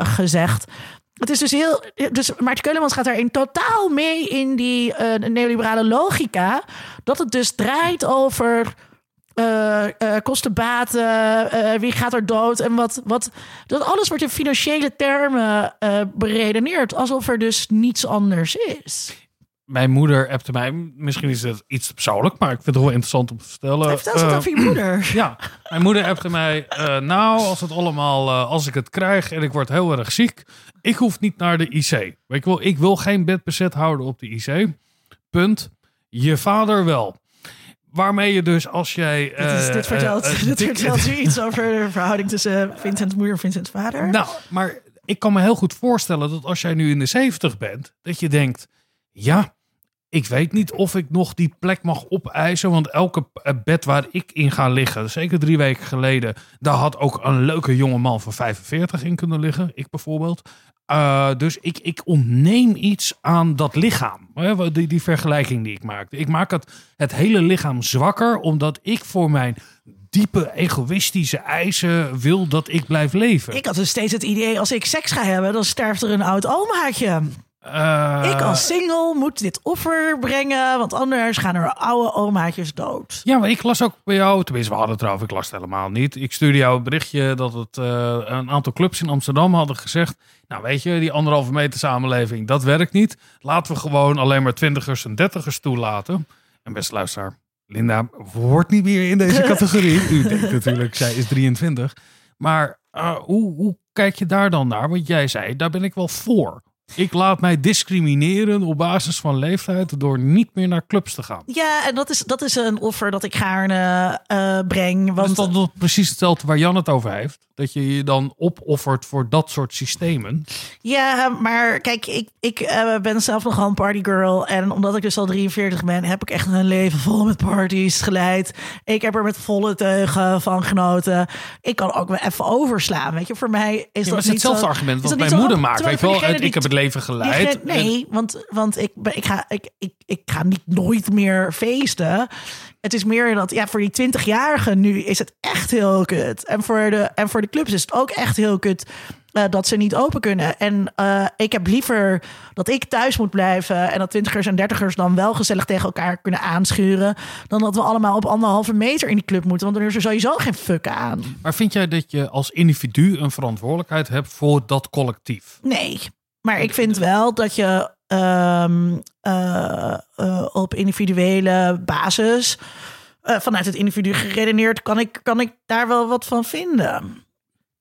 gezegd. Het is dus heel. Dus Maarten Keulemans gaat daarin totaal mee in die neoliberale logica. Dat het dus draait over. Uh, uh, kostenbaten, uh, wie gaat er dood en wat, wat. Dat alles wordt in financiële termen beredeneerd, alsof er dus niets anders is mijn moeder appte mij. Misschien is het iets persoonlijk, maar ik vind het wel interessant om te vertellen. Vertel uh, over je moeder. *clears throat* Ja, mijn moeder appte mij. Nou, als het allemaal, als ik het krijg en ik word heel erg ziek, ik hoef niet naar de IC. Weet je wel, ik wil geen bed bezet houden op de IC. Punt. Je vader wel. Waarmee je dus als jij. dit, is, dit vertelt, *laughs* dit vertelt u iets over de verhouding tussen Vincent's moeder en Vincent's vader. Nou, maar ik kan me heel goed voorstellen dat als jij nu in de 70 bent, dat je denkt. Ja, ik weet niet of ik nog die plek mag opeisen. Want elke eh, bed waar ik in ga liggen, zeker drie weken geleden, daar had ook een leuke jonge man van 45 in kunnen liggen. Ik bijvoorbeeld. Uh, dus ik, ik ontneem iets aan dat lichaam. Die, die vergelijking die ik maakte. Ik maak het, het hele lichaam zwakker, omdat ik voor mijn diepe egoïstische eisen wil dat ik blijf leven. Ik had dus steeds het idee, als ik seks ga hebben, dan sterft er een oud omaatje. Uh, ik als single moet dit offer brengen, want anders gaan er oude omaatjes dood. Ja, maar ik las ook bij jou, tenminste we hadden het erover, ik las het helemaal niet. Ik stuurde jou een berichtje dat het uh, een aantal clubs in Amsterdam hadden gezegd, nou weet je, die anderhalve meter samenleving, dat werkt niet. Laten we gewoon alleen maar twintigers en dertigers toelaten. En beste luisteraar, Linda wordt niet meer in deze *laughs* categorie. U denkt natuurlijk, zij is 23. Maar uh, hoe, hoe kijk je daar dan naar? Want jij zei, daar ben ik wel voor. Ik laat mij discrimineren op basis van leeftijd door niet meer naar clubs te gaan. Ja, en dat is, dat is een offer dat ik gaarne uh, breng. Want... Dat is dan precies hetzelfde waar Jan het over heeft. Dat je je dan opoffert voor dat soort systemen. Ja, maar kijk, ik, ik uh, ben zelf nogal een partygirl. En omdat ik dus al 43 ben, heb ik echt een leven vol met parties geleid. Ik heb er met volle teugen van genoten. Ik kan ook wel even overslaan. Weet je, voor mij is ja, dat is hetzelfde argument wat mijn moeder maakt. Weet wel, ik heb het leven geleid. nee, want, want ik, ik, ga, ik, ik, ik ga niet nooit meer feesten. Het is meer dat, ja, voor die 20-jarigen nu is het echt heel kut. En voor de, en voor de clubs is het ook echt heel kut. Uh, dat ze niet open kunnen. En uh, ik heb liever dat ik thuis moet blijven. En dat twintigers en dertigers dan wel gezellig tegen elkaar kunnen aanschuren. Dan dat we allemaal op anderhalve meter in die club moeten. Want dan is er sowieso geen fuck aan. Maar vind jij dat je als individu een verantwoordelijkheid hebt voor dat collectief? Nee. Maar ik vind wel dat je um, uh, uh, op individuele basis, uh, vanuit het individu geredeneerd, kan ik, kan ik daar wel wat van vinden.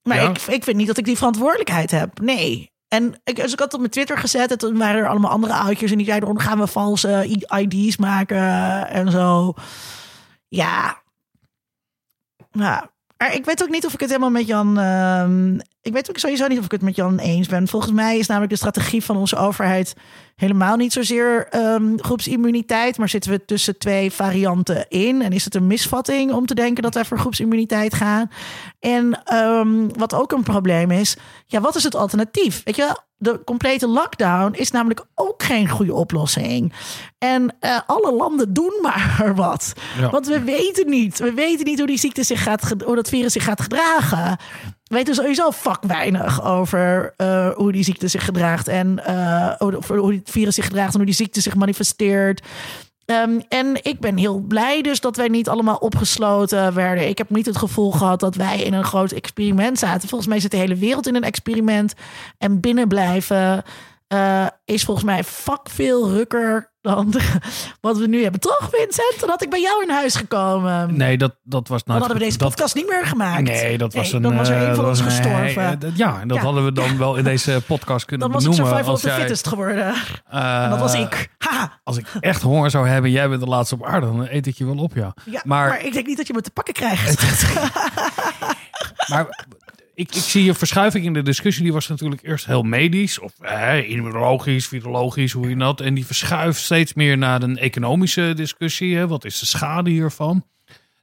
Maar ja. ik, ik vind niet dat ik die verantwoordelijkheid heb. Nee. En ik, dus ik had op mijn Twitter gezet en toen waren er allemaal andere oudjes en die zeiden, dan gaan we valse ID's maken en zo. Ja. Nou, maar ik weet ook niet of ik het helemaal met Jan. ehm, ik weet ook sowieso niet of ik het met Jan eens ben. Volgens mij is namelijk de strategie van onze overheid helemaal niet zozeer ehm, groepsimmuniteit. Maar zitten we tussen twee varianten in? En is het een misvatting om te denken dat wij voor groepsimmuniteit gaan? En ehm, wat ook een probleem is, ja, wat is het alternatief? Weet je? De complete lockdown is namelijk ook geen goede oplossing. En eh, alle landen doen maar *laughs* wat. Ja. Want we weten niet. We weten niet hoe die ziekte zich gaat, hoe dat virus zich gaat gedragen. We weten sowieso fuck weinig over eh, hoe die ziekte zich gedraagt. En eh, hoe, hoe het virus zich gedraagt en hoe die ziekte zich manifesteert. Ehm, en ik ben heel blij dus dat wij niet allemaal opgesloten werden. Ik heb niet het gevoel gehad dat wij in een groot experiment zaten. Volgens mij zit de hele wereld in een experiment. En binnenblijven eh, is volgens mij fuck veel rukker dan *laughs* wat we nu hebben. Toch Vincent? Dan had ik bij jou in huis gekomen. Nee, dat, dat was dan nou... hadden we deze dat- podcast niet meer gemaakt. Nee, dat was Nee, een. Dan was er eh, een van dat ons was gestorven. eh, dat- ja, en dat Ja. hadden we dan wel in deze podcast kunnen dan was ik benoemen. survival of the fittest geworden. eh, En dat was ik. Haha. Als ik echt honger zou hebben, jij bent de laatste op aarde, dan eet ik je wel op, ja. Ja, maar... Maar- ik denk niet dat je me te pakken krijgt. *laughs* *laughs* Maar ik, ik zie een verschuiving in de discussie. Die was natuurlijk eerst heel medisch, of eh, immunologisch, virologisch, hoe je dat. En die verschuift steeds meer naar een economische discussie. Hè. Wat is de schade hiervan?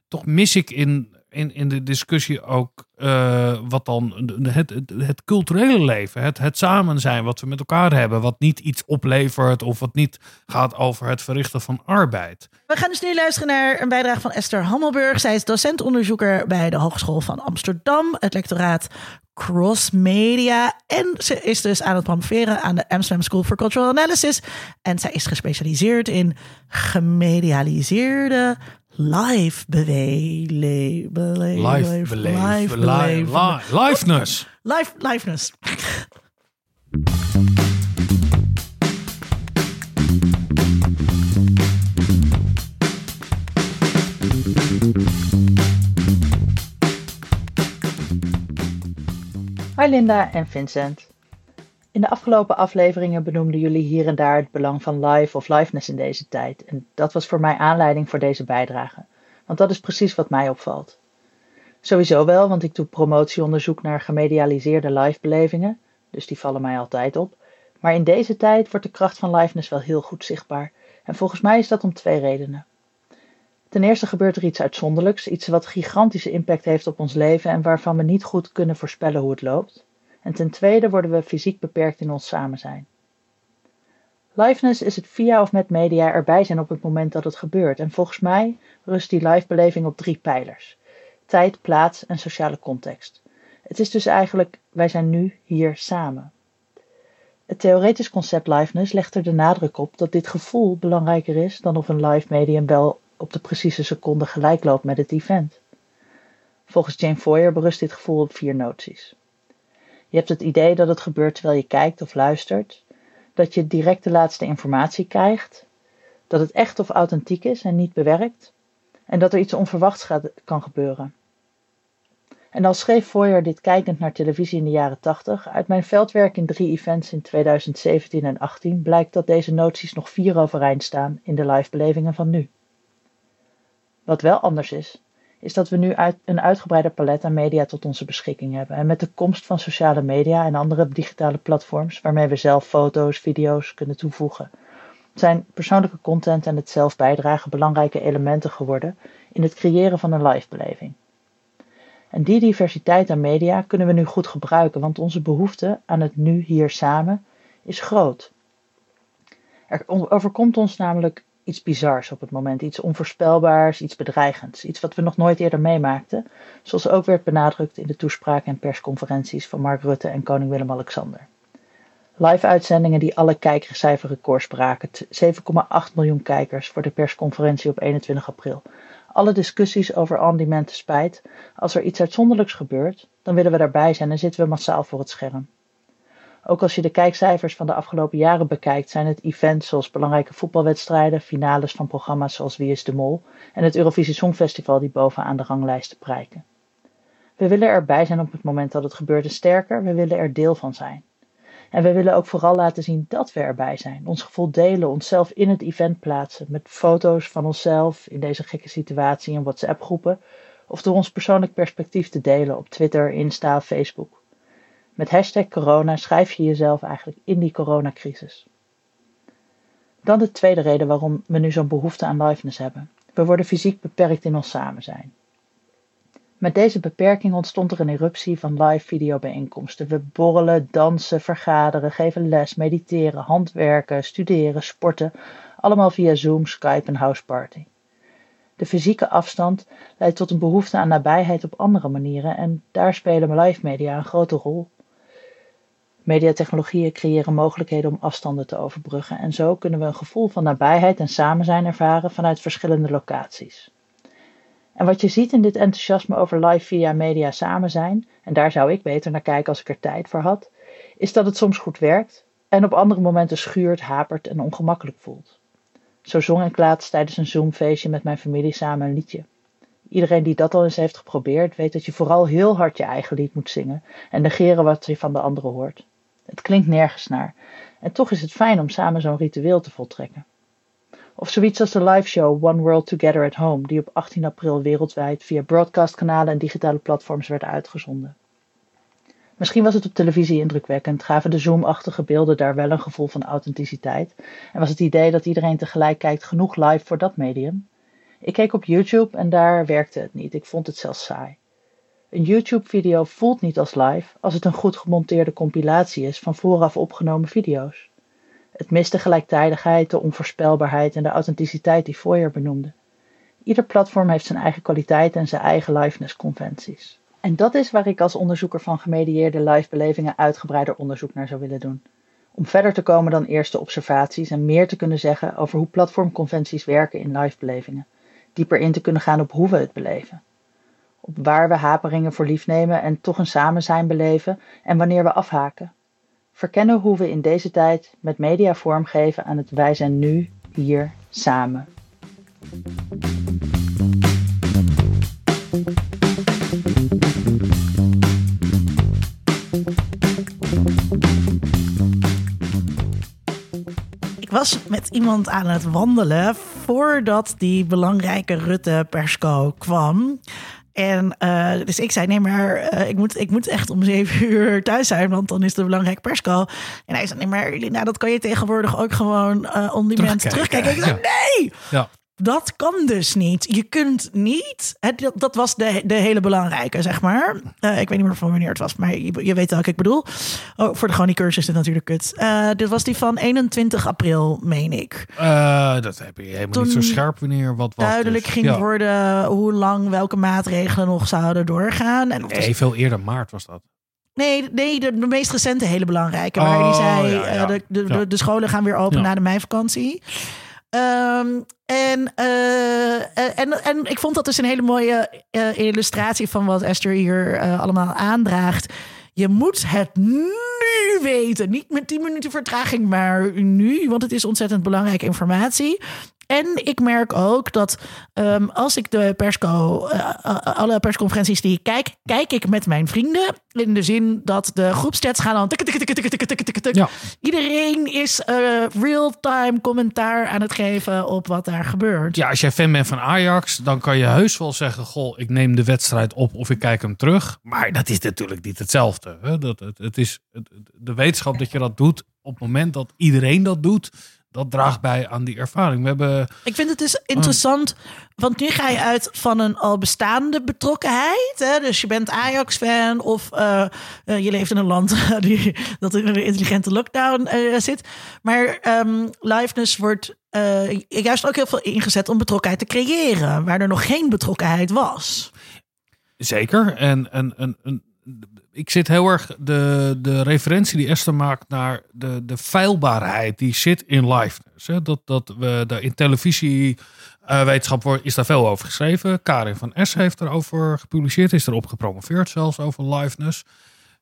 Toch mis ik in, in, in de discussie ook eh, wat dan het, het, culturele leven, het, het samen zijn, wat we met elkaar hebben. Wat niet iets oplevert of wat niet gaat over het verrichten van arbeid. We gaan dus nu luisteren naar een bijdrage van Esther Hammelburg. Zij is docent-onderzoeker bij de Hogeschool van Amsterdam, het lectoraat Cross Media. En ze is dus aan het promoveren aan de Amsterdam School for Cultural Analysis. En zij is gespecialiseerd in gemedialiseerde live bewelen. Live beleven. Live Li- beleven. li- Liveness. Live, liveness. Hi Linda en Vincent. In de afgelopen afleveringen benoemden jullie hier en daar het belang van live of liveness in deze tijd. En dat was voor mij aanleiding voor deze bijdrage. Want dat is precies wat mij opvalt. Sowieso wel, want ik doe promotieonderzoek naar gemedialiseerde livebelevingen. Dus die vallen mij altijd op. Maar in deze tijd wordt de kracht van liveness wel heel goed zichtbaar. En volgens mij is dat om twee redenen. Ten eerste gebeurt er iets uitzonderlijks, iets wat gigantische impact heeft op ons leven en waarvan we niet goed kunnen voorspellen hoe het loopt. En ten tweede worden we fysiek beperkt in ons samen zijn. Liveness is het via of met media erbij zijn op het moment dat het gebeurt. En volgens mij rust die livebeleving op drie pijlers: tijd, plaats en sociale context. Het is dus eigenlijk, wij zijn nu hier samen. Het theoretisch concept liveness legt er de nadruk op dat dit gevoel belangrijker is dan of een live medium wel op de precieze seconde gelijk loopt met het event. Volgens Jane Foyer berust dit gevoel op vier noties. Je hebt het idee dat het gebeurt terwijl je kijkt of luistert, dat je direct de laatste informatie krijgt, dat het echt of authentiek is en niet bewerkt, en dat er iets onverwachts gaat, kan gebeuren. En al schreef Foyer dit kijkend naar televisie in de jaren 80, uit mijn veldwerk in drie events in 2017 en 18 blijkt dat deze noties nog vier overeind staan in de livebelevingen van nu. Wat wel anders is, is dat we nu uit, een uitgebreider palet aan media tot onze beschikking hebben. En met de komst van sociale media en andere digitale platforms, waarmee we zelf foto's, video's kunnen toevoegen, zijn persoonlijke content en het zelf bijdragen belangrijke elementen geworden in het creëren van een livebeleving. En die diversiteit aan media kunnen we nu goed gebruiken, want onze behoefte aan het nu hier samen is groot. Er overkomt ons namelijk iets bizars op het moment, iets onvoorspelbaars, iets bedreigends, iets wat we nog nooit eerder meemaakten, zoals ook werd benadrukt in de toespraken en persconferenties van Mark Rutte en koning Willem-Alexander. Live-uitzendingen die alle kijkcijferrecords braken, 7,8 miljoen kijkers voor de persconferentie op 21 april. Alle discussies over on-demand spijt. Als er iets uitzonderlijks gebeurt, dan willen we daarbij zijn en zitten we massaal voor het scherm. Ook als je de kijkcijfers van de afgelopen jaren bekijkt, zijn het events zoals belangrijke voetbalwedstrijden, finales van programma's zoals Wie is de Mol en het Eurovisie Songfestival die bovenaan de ranglijsten prijken. We willen erbij zijn op het moment dat het gebeurt en sterker, we willen er deel van zijn. En we willen ook vooral laten zien dat we erbij zijn. Ons gevoel delen, onszelf in het event plaatsen. Met foto's van onszelf in deze gekke situatie in WhatsApp-groepen. Of door ons persoonlijk perspectief te delen op Twitter, Insta, Facebook. Met hashtag corona schrijf je jezelf eigenlijk in die coronacrisis. Dan de tweede reden waarom we nu zo'n behoefte aan liveness hebben. We worden fysiek beperkt in ons samen zijn. Met deze beperking ontstond er een eruptie van live videobijeenkomsten. We borrelen, dansen, vergaderen, geven les, mediteren, handwerken, studeren, sporten, allemaal via Zoom, Skype en Houseparty. De fysieke afstand leidt tot een behoefte aan nabijheid op andere manieren en daar spelen live media een grote rol. Mediatechnologieën creëren mogelijkheden om afstanden te overbruggen en zo kunnen we een gevoel van nabijheid en samen zijn ervaren vanuit verschillende locaties. En wat je ziet in dit enthousiasme over live via media samen zijn, en daar zou ik beter naar kijken als ik er tijd voor had, is dat het soms goed werkt en op andere momenten schuurt, hapert en ongemakkelijk voelt. Zo zong ik laatst tijdens een Zoomfeestje met mijn familie samen een liedje. Iedereen die dat al eens heeft geprobeerd, weet dat je vooral heel hard je eigen lied moet zingen en negeren wat je van de anderen hoort. Het klinkt nergens naar. En toch is het fijn om samen zo'n ritueel te voltrekken. Of zoiets als de liveshow One World Together at Home, die op 18 april wereldwijd via broadcastkanalen en digitale platforms werd uitgezonden. Misschien was het op televisie indrukwekkend, gaven de zoomachtige beelden daar wel een gevoel van authenticiteit en was het idee dat iedereen tegelijk kijkt genoeg live voor dat medium. Ik keek op YouTube en daar werkte het niet, ik vond het zelfs saai. Een YouTube-video voelt niet als live als het een goed gemonteerde compilatie is van vooraf opgenomen video's. Het mist de gelijktijdigheid, de onvoorspelbaarheid en de authenticiteit die Foyer benoemde. Ieder platform heeft zijn eigen kwaliteit en zijn eigen liveness-conventies. En dat is waar ik als onderzoeker van gemedieerde livebelevingen uitgebreider onderzoek naar zou willen doen. Om verder te komen dan eerste observaties en meer te kunnen zeggen over hoe platformconventies werken in livebelevingen. Dieper in te kunnen gaan op hoe we het beleven op waar we haperingen voor lief nemen en toch een samen zijn beleven en wanneer we afhaken. Verkennen hoe we in deze tijd met media vormgeven aan het wij zijn nu, hier, samen. Ik was met iemand aan het wandelen voordat die belangrijke Rutte-persco kwam. En uh, dus ik zei, nee, maar uh, ik, moet, ik moet echt om zeven *laughs* uur thuis zijn, want dan is de belangrijke persco. En hij zei, nee, maar nou, dat kan je tegenwoordig ook gewoon uh, on demand terugkijken. terugkijken. Ik zei, nee! Ja. Dat kan dus niet. Je kunt niet. Het, dat was de, de hele belangrijke, zeg maar. Uh, ik weet niet meer van wanneer het was, maar je, je weet welke ik bedoel. Oh, voor de cursus is dit natuurlijk kut. Uh, dit was die van 21 april, meen ik. Uh, dat heb je helemaal Toen niet zo scherp wanneer wat, wat duidelijk is. ging ja. worden hoe lang welke maatregelen nog zouden doorgaan. En nee, veel eerder maart was dat. Nee, nee de, de, meest recente hele belangrijke. Waar oh, die zei, ja, ja. De, de, de, scholen gaan weer open na de meivakantie. Um, en, uh, en, en ik vond dat dus een hele mooie uh, illustratie van wat Esther hier allemaal aandraagt. Je moet het nu weten. Niet met 10 minuten vertraging, maar nu. Want het is ontzettend belangrijke informatie. En ik merk ook dat um, als ik de persco, uh, alle persconferenties die ik kijk, kijk ik met mijn vrienden. In de zin dat de groepschats gaan dan. Ja. Iedereen is uh, real-time commentaar aan het geven op wat daar gebeurt. Ja, als jij fan bent van Ajax, dan kan je heus wel zeggen: Goh, ik neem de wedstrijd op of ik kijk hem terug. Maar dat is natuurlijk niet hetzelfde. Hè? Dat, het, het is de wetenschap dat je dat doet op het moment dat iedereen dat doet dat draagt bij aan die ervaring. We hebben, ik vind het dus interessant, want nu ga je uit van een al bestaande betrokkenheid. Hè? Dus je bent Ajax-fan of uh, uh, je leeft in een land *laughs* die, dat in een intelligente lockdown uh, zit. Maar um, liveness wordt juist ook heel veel ingezet om betrokkenheid te creëren, waar er nog geen betrokkenheid was. Zeker. En, en, en, en ik zit heel erg de, de referentie die Esther maakt naar de, de feilbaarheid die zit in liveness. Hè? Dat, dat we daar in televisie uh, is daar veel over geschreven. Karin van S heeft erover gepubliceerd, is erop gepromoveerd zelfs over liveness.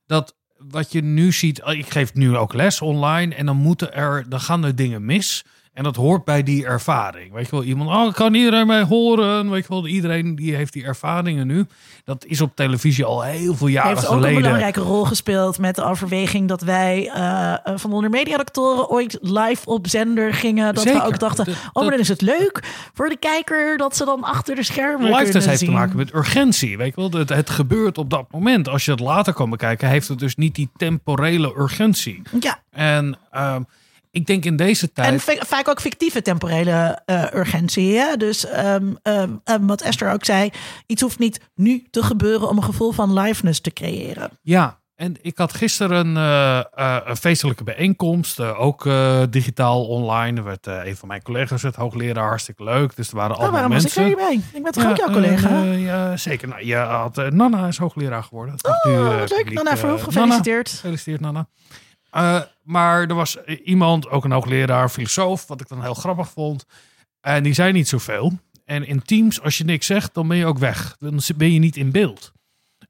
Dat wat je nu ziet, ik geef nu ook les online en dan moeten er, dan gaan er dingen mis. En dat hoort bij die ervaring. Weet je wel, iemand, oh, kan iedereen mij horen? Weet je wel, iedereen die heeft die ervaringen nu. Dat is op televisie al heel veel jaren heeft ook geleden. een belangrijke rol gespeeld met de overweging dat wij uh, van onder mediadoctoren ooit live op zender gingen. Dat Zeker. we ook dachten, Dat- oh, maar dan is het leuk voor de kijker dat ze dan achter de schermen Live kunnen heeft zien. te maken met urgentie. Weet je wel, het, het gebeurt op dat moment. Als je het later kan bekijken, heeft het dus niet die temporele urgentie. Ja, En ehm, ik denk in deze tijd. en va- vaak ook fictieve temporele eh, urgentie. Hè? Dus ehm, ehm, ehm, wat Esther ook zei, iets hoeft niet nu te gebeuren om een gevoel van liveness te creëren. Ja, en ik had gisteren eh, eh, een feestelijke bijeenkomst, eh, ook eh, digitaal online. Er werd eh, een van mijn collega's, het hoogleraar, hartstikke leuk. Dus er waren Oh, allemaal waarom was ik mensen. er niet bij? Ik ben toch ook jouw eh, collega? eh, ja, zeker. Nou, je had, eh, Nana is hoogleraar geworden. Dat nu, oh, eh, wat leuk. publiek, Nana eh, Verhoef, Nana, gefeliciteerd. Gefeliciteerd, Nana. Eh, maar er was iemand, ook een hoogleraar, filosoof, wat ik dan heel grappig vond. En die zei niet zoveel. En in Teams, als je niks zegt, dan ben je ook weg. Dan ben je niet in beeld.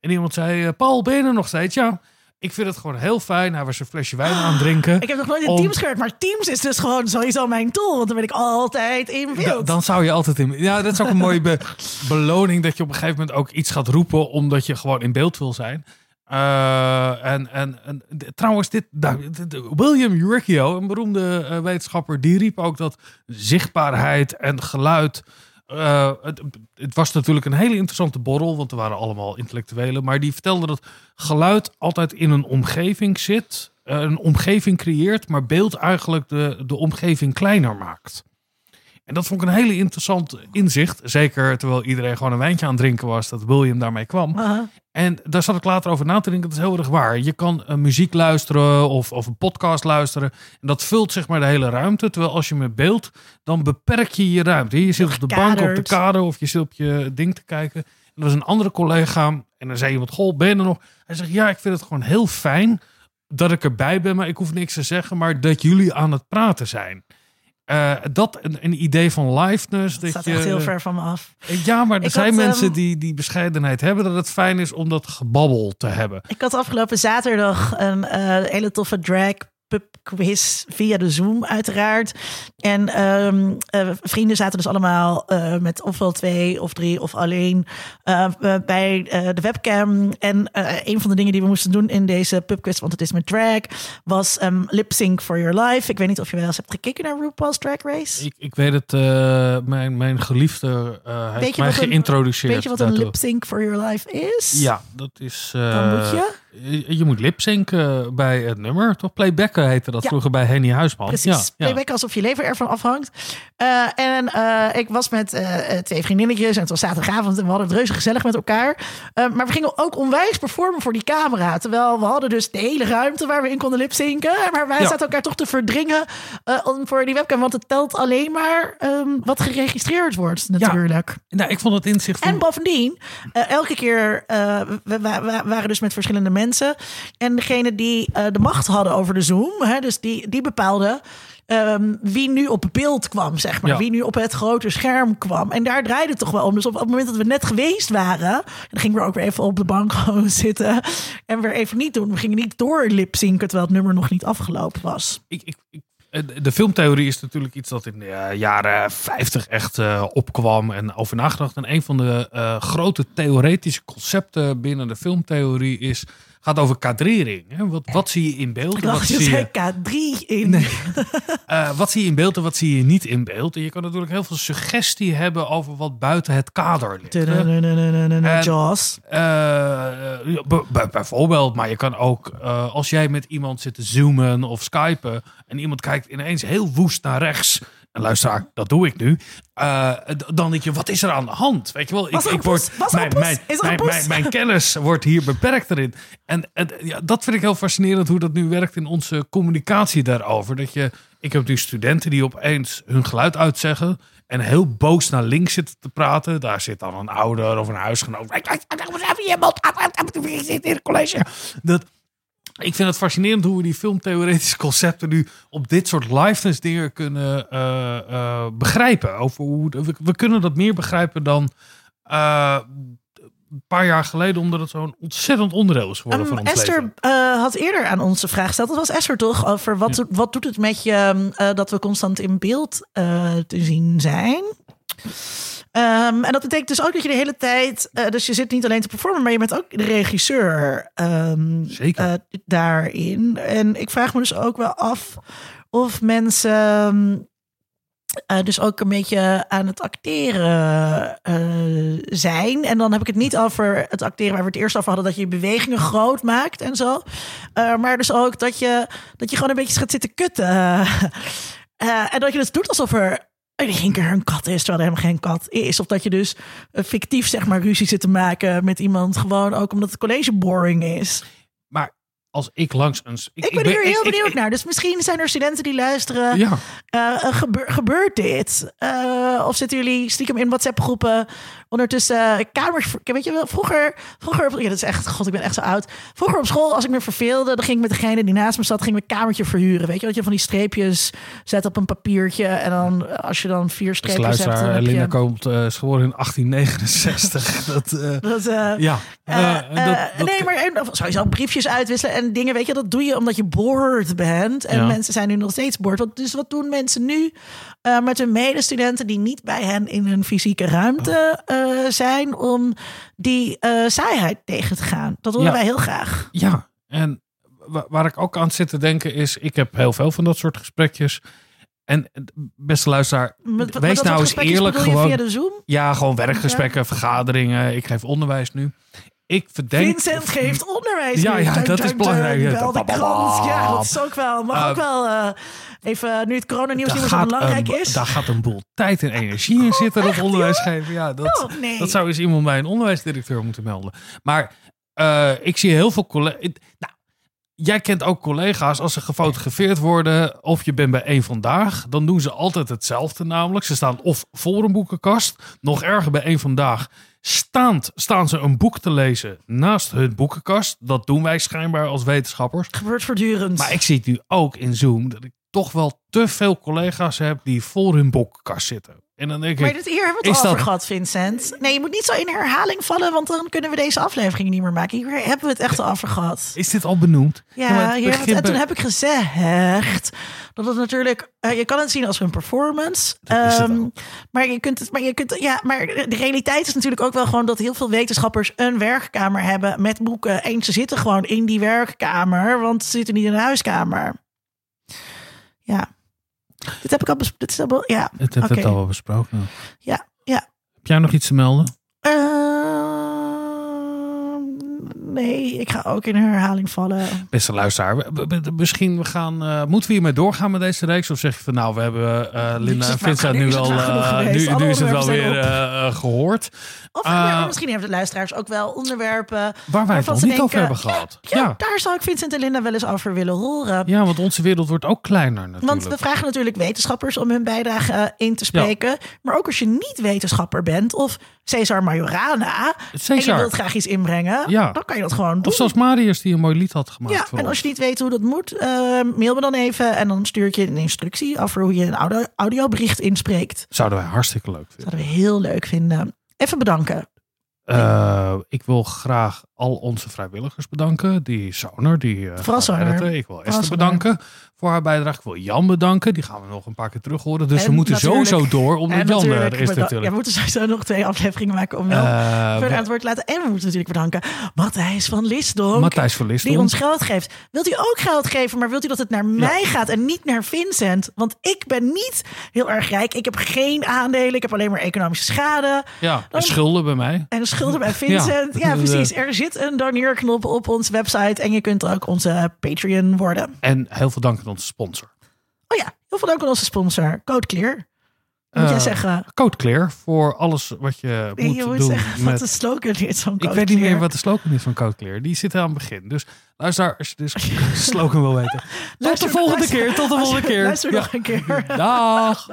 En iemand zei, eh, Paul, ben je er nog steeds? Ja, ik vind het gewoon heel fijn. Hij was een flesje wijn aan het drinken. Ik heb nog nooit in Om- Teams gewerkt, maar Teams is dus gewoon sowieso mijn tool. Want dan ben ik altijd in Da- beeld. dan zou je altijd in. Ja, dat is ook een mooie be- *laughs* beloning dat je op een gegeven moment ook iets gaat roepen omdat je gewoon in beeld wil zijn. Eh, en, en, en trouwens, dit, nou, William Uricchio, een beroemde eh, wetenschapper, die riep ook dat zichtbaarheid en geluid. eh, het, het was natuurlijk een hele interessante borrel, want er waren allemaal intellectuelen. Maar die vertelde dat geluid altijd in een omgeving zit, een omgeving creëert, maar beeld eigenlijk de, de omgeving kleiner maakt. En dat vond ik een hele interessant inzicht. Zeker terwijl iedereen gewoon een wijntje aan het drinken was, dat William daarmee kwam. En daar zat ik later over na te denken. Dat is heel erg waar. Je kan een muziek luisteren of, of een podcast luisteren. En dat vult zeg maar de hele ruimte. Terwijl als je met beeld, dan beperk je je ruimte. Je zit op de bank, op de kade of je zit op je ding te kijken. En er was een andere collega en dan zei iemand, goh, ben je er nog? Hij zegt, ja, ik vind het gewoon heel fijn dat ik erbij ben. Maar ik hoef niks te zeggen, maar dat jullie aan het praten zijn. Eh, dat een, een idee van liveness. Dat Dat staat je, echt heel ver van me af. Ja, maar er Ik zijn had, mensen ehm, die die bescheidenheid hebben. Dat het fijn is om dat gebabbel te hebben. Ik had afgelopen zaterdag een eh, hele toffe drag pub quiz via de Zoom uiteraard. En ehm, eh, vrienden zaten dus allemaal eh, met ofwel twee of drie of alleen eh, bij de webcam. En een van de dingen die we moesten doen in deze pubquiz, want het is met drag, was ehm, lip sync for your life. Ik weet niet of je wel eens hebt gekeken naar RuPaul's Drag Race. Ik, ik weet het, mijn, mijn geliefde heeft mij wat een- geïntroduceerd. weet je wat een lip sync for your life is? Ja, dat is... Dan moet je? Je... Je moet lipzinken bij het nummer. Toch playbacken heette dat Ja. vroeger bij Henny Huisman. Precies, Ja, ja. playback alsof je leven ervan afhangt. Eh, en eh, ik was met eh, twee vriendinnetjes en het was zaterdagavond en we hadden het reuze gezellig met elkaar. Eh, maar we gingen ook onwijs performen voor die camera. Terwijl we hadden dus de hele ruimte waar we in konden lipzinken. Maar wij zaten elkaar toch te verdringen eh, om voor die webcam. Want het telt alleen maar ehm, wat geregistreerd wordt natuurlijk. Nou, ik vond het inzicht van... En bovendien, eh, elke keer, eh, we, we- we waren dus met verschillende mensen. En degene die eh, de macht hadden over de Zoom, hè, dus die, die bepaalde ehm, wie nu op beeld kwam, zeg maar. Ja. Wie nu op het grote scherm kwam. En daar draaide het toch wel om. Dus op, op het moment dat we net geweest waren, dan gingen we ook weer even op de bank *laughs* gewoon zitten. En weer even niet doen. We gingen niet door lipzinken, terwijl het nummer nog niet afgelopen was. ik, ik, ik- eh, de filmtheorie is natuurlijk iets dat in de eh, jaren 50 echt opkwam en over nagedacht. En een van de grote theoretische concepten binnen de filmtheorie is, gaat over kadrering. Hè? Wat, wat zie je in beeld? Wat zie je, zei K3 in. *laughs* eh, wat zie je in beeld en wat zie je niet in beeld? En je kan natuurlijk heel veel suggestie hebben over wat buiten het kader ligt. En- Jaws. Eh, ja, b- b- bijvoorbeeld, maar je kan ook, eh, als jij met iemand zit te zoomen of skypen en iemand kijkt ineens heel woest naar rechts. En luister, dat doe ik nu. eh, dan denk je, wat is er aan de hand? Weet je wel, ik, ik word, mijn, mijn, mijn, poes? mijn, mijn kennis wordt hier beperkt erin. En, en ja, dat vind ik heel fascinerend hoe dat nu werkt in onze communicatie daarover. Dat je, ik heb nu studenten die opeens hun geluid uitzeggen en heel boos naar links zitten te praten. Daar zit dan een ouder of een huisgenoot. Dat, ik vind het fascinerend hoe we die filmtheoretische concepten nu op dit soort liveness dingen kunnen eh, eh, begrijpen. Over hoe, we, we kunnen dat meer begrijpen dan. eh, een paar jaar geleden, omdat het zo'n ontzettend onderdeel is geworden Um, van ons Esther had eerder aan ons de vraag gesteld. Dat was Esther toch? Over wat, wat doet het met je dat we constant in beeld te zien zijn? Ehm, en dat betekent dus ook dat je de hele tijd. eh, dus je zit niet alleen te performen, maar je bent ook de regisseur. ehm, Zeker. eh, daarin. En ik vraag me dus ook wel af of mensen. eh, dus ook een beetje aan het acteren zijn. En dan heb ik het niet over het acteren waar we het eerst over hadden, dat je je bewegingen groot maakt en zo. Maar dus ook dat je, dat je gewoon een beetje gaat zitten kutten. *laughs* En dat je dus doet alsof er één keer een kat is, terwijl er helemaal geen kat is. Of dat je dus eh, fictief zeg maar ruzie zit te maken met iemand, gewoon ook omdat het college boring is. Maar als ik langs een... Ik, ben hier heel ik- benieuwd ik- naar. Dus misschien zijn er studenten die luisteren. Ja, Eh, eh, gebeur- gebeurt dit? Of zitten jullie stiekem in WhatsApp-groepen ondertussen eh, kamers? Weet je wel, vroeger, vroeger, ja, dat is echt, god, ik ben echt zo oud. Vroeger op school, als ik me verveelde, dan ging ik met degene die naast me zat, ging ik een kamertje verhuren. Weet je, dat je van die streepjes zet op een papiertje en dan, eh, als je dan vier streepjes hebt, dan heb je, Linda komt, eh, is geboren in 1869. *laughs* dat, dat, ja. dat- dat- nee, maar en, sowieso briefjes uitwisselen en dingen, weet je, dat doe je omdat je bored bent. En Ja. mensen zijn nu nog steeds bored. Dus wat doen mensen nu met hun medestudenten die niet bij hen in een fysieke ruimte eh, zijn om die eh, saaiheid tegen te gaan? Dat willen Ja. wij heel graag. Ja, en wa- waar ik ook aan zit te denken is, ik heb heel veel van dat soort gesprekjes. En beste luisteraar, met wees nou eens eerlijk gewoon. via de Zoom. Ja, gewoon werkgesprekken, vergaderingen. Ik geef onderwijs nu. Ik verdenk... Vincent geeft onderwijs. Ja, ja, dat is belangrijk. de krant. Ja, dat is ook wel. Mag Eh, ook wel eh, even, nu het coronanieuws niet meer zo belangrijk een, is. daar gaat een boel tijd en energie in zitten, dat echt, onderwijs geven. Ja, dat, Oh, nee. dat zou eens iemand bij een onderwijsdirecteur moeten melden. Maar eh, ik zie heel veel collega's... Nou, jij kent ook collega's, als ze gefotografeerd worden... of je bent bij één Vandaag, dan doen ze altijd hetzelfde namelijk. Ze staan of voor een boekenkast, nog erger bij één Vandaag... Staand staan ze een boek te lezen naast hun boekenkast. Dat doen wij schijnbaar als wetenschappers. gebeurt voortdurend. Maar ik zie het nu ook in Zoom dat ik toch wel te veel collega's heb die voor hun boekenkast zitten. En dan denk Maar ik, dit, hier hebben we het al over gehad, Vincent. Nee, je moet niet zo in herhaling vallen, want dan kunnen we deze aflevering niet meer maken. Hier hebben we het echt al over gehad. is dit al benoemd? Ja, hier het- en toen heb ik gezegd dat het natuurlijk, eh, je kan het zien als een performance. Ehm, maar je kunt het, maar je kunt, ja, maar de realiteit is natuurlijk ook wel gewoon dat heel veel wetenschappers een werkkamer hebben met boeken. En ze zitten gewoon in die werkkamer, want ze zitten niet in een huiskamer. Ja. Dit heb ik al besproken. Ja. Het heeft Oké. het al besproken. Ja, ja. Heb jij nog iets te melden? Ehm, nee, ik ga ook in herhaling vallen. Beste luisteraar, we- we- we- misschien we gaan, eh, moeten we hiermee doorgaan met deze reeks? Of zeg je van nou, we hebben eh, Linda en Vincent nu wel, eh, nu, nu is het wel weer eh, eh, gehoord. Of maar misschien hebben de luisteraars ook wel onderwerpen. Waar wij het nog niet over denken, hebben gehad. Ja, Ja. daar zou ik Vincent en Linda wel eens over willen horen. ja, want onze wereld wordt ook kleiner natuurlijk. Want we vragen natuurlijk wetenschappers om hun bijdrage in te spreken. Maar ook als je niet wetenschapper bent of Cesar Majorana en je wilt graag iets inbrengen, Ja. dan kan je dat gewoon doen. Of zoals Marius die een mooi lied had gemaakt ja, voor en ons. als je niet weet hoe dat moet, eh, mail me dan even en dan stuur ik je een instructie over hoe je een audio, audiobericht inspreekt. Zouden wij hartstikke leuk vinden. Zouden we heel leuk vinden. Even bedanken. Eh, ik wil graag al onze vrijwilligers bedanken. Die Soner, die eh editen. Ik wil Esther bedanken voor haar bijdrage. Ik wil Jan bedanken. Die gaan we nog een paar keer terug horen. Dus En we moeten sowieso door, omdat Jan er natuurlijk, is natuurlijk. Ja, we moeten sowieso nog twee afleveringen maken om wel Eh, verder we- aan het woord te laten. En we moeten natuurlijk bedanken Matthijs van Lisdonk. Matthijs van. Die ons geld geeft. Wilt u ook geld geven, maar wilt u dat het naar mij gaat en niet naar Vincent? Want ik ben niet heel erg rijk. Ik heb geen aandelen. Ik heb alleen maar economische schade. Ja, Dan- en schulden bij mij. En schulden bij *laughs* Vincent. Ja, Ja. *laughs* precies. Er zit een doneerknop op onze website. En je kunt ook onze Patreon worden. En heel veel dank aan onze sponsor. Oh ja, heel veel dank aan onze sponsor. Code Clear. Moet jij Eh, zeggen? Code Clear voor alles wat je Nee, moet je moet doen. zeggen wat de slogan is van Ik Code weet niet meer wat de slogan is van Code Clear. Die zit aan het begin. Dus luister, als je *laughs* de slogan wil weten. Tot de volgende luister- keer. Tot de volgende *laughs* keer. Luister Ja. nog een keer. Dag. *laughs*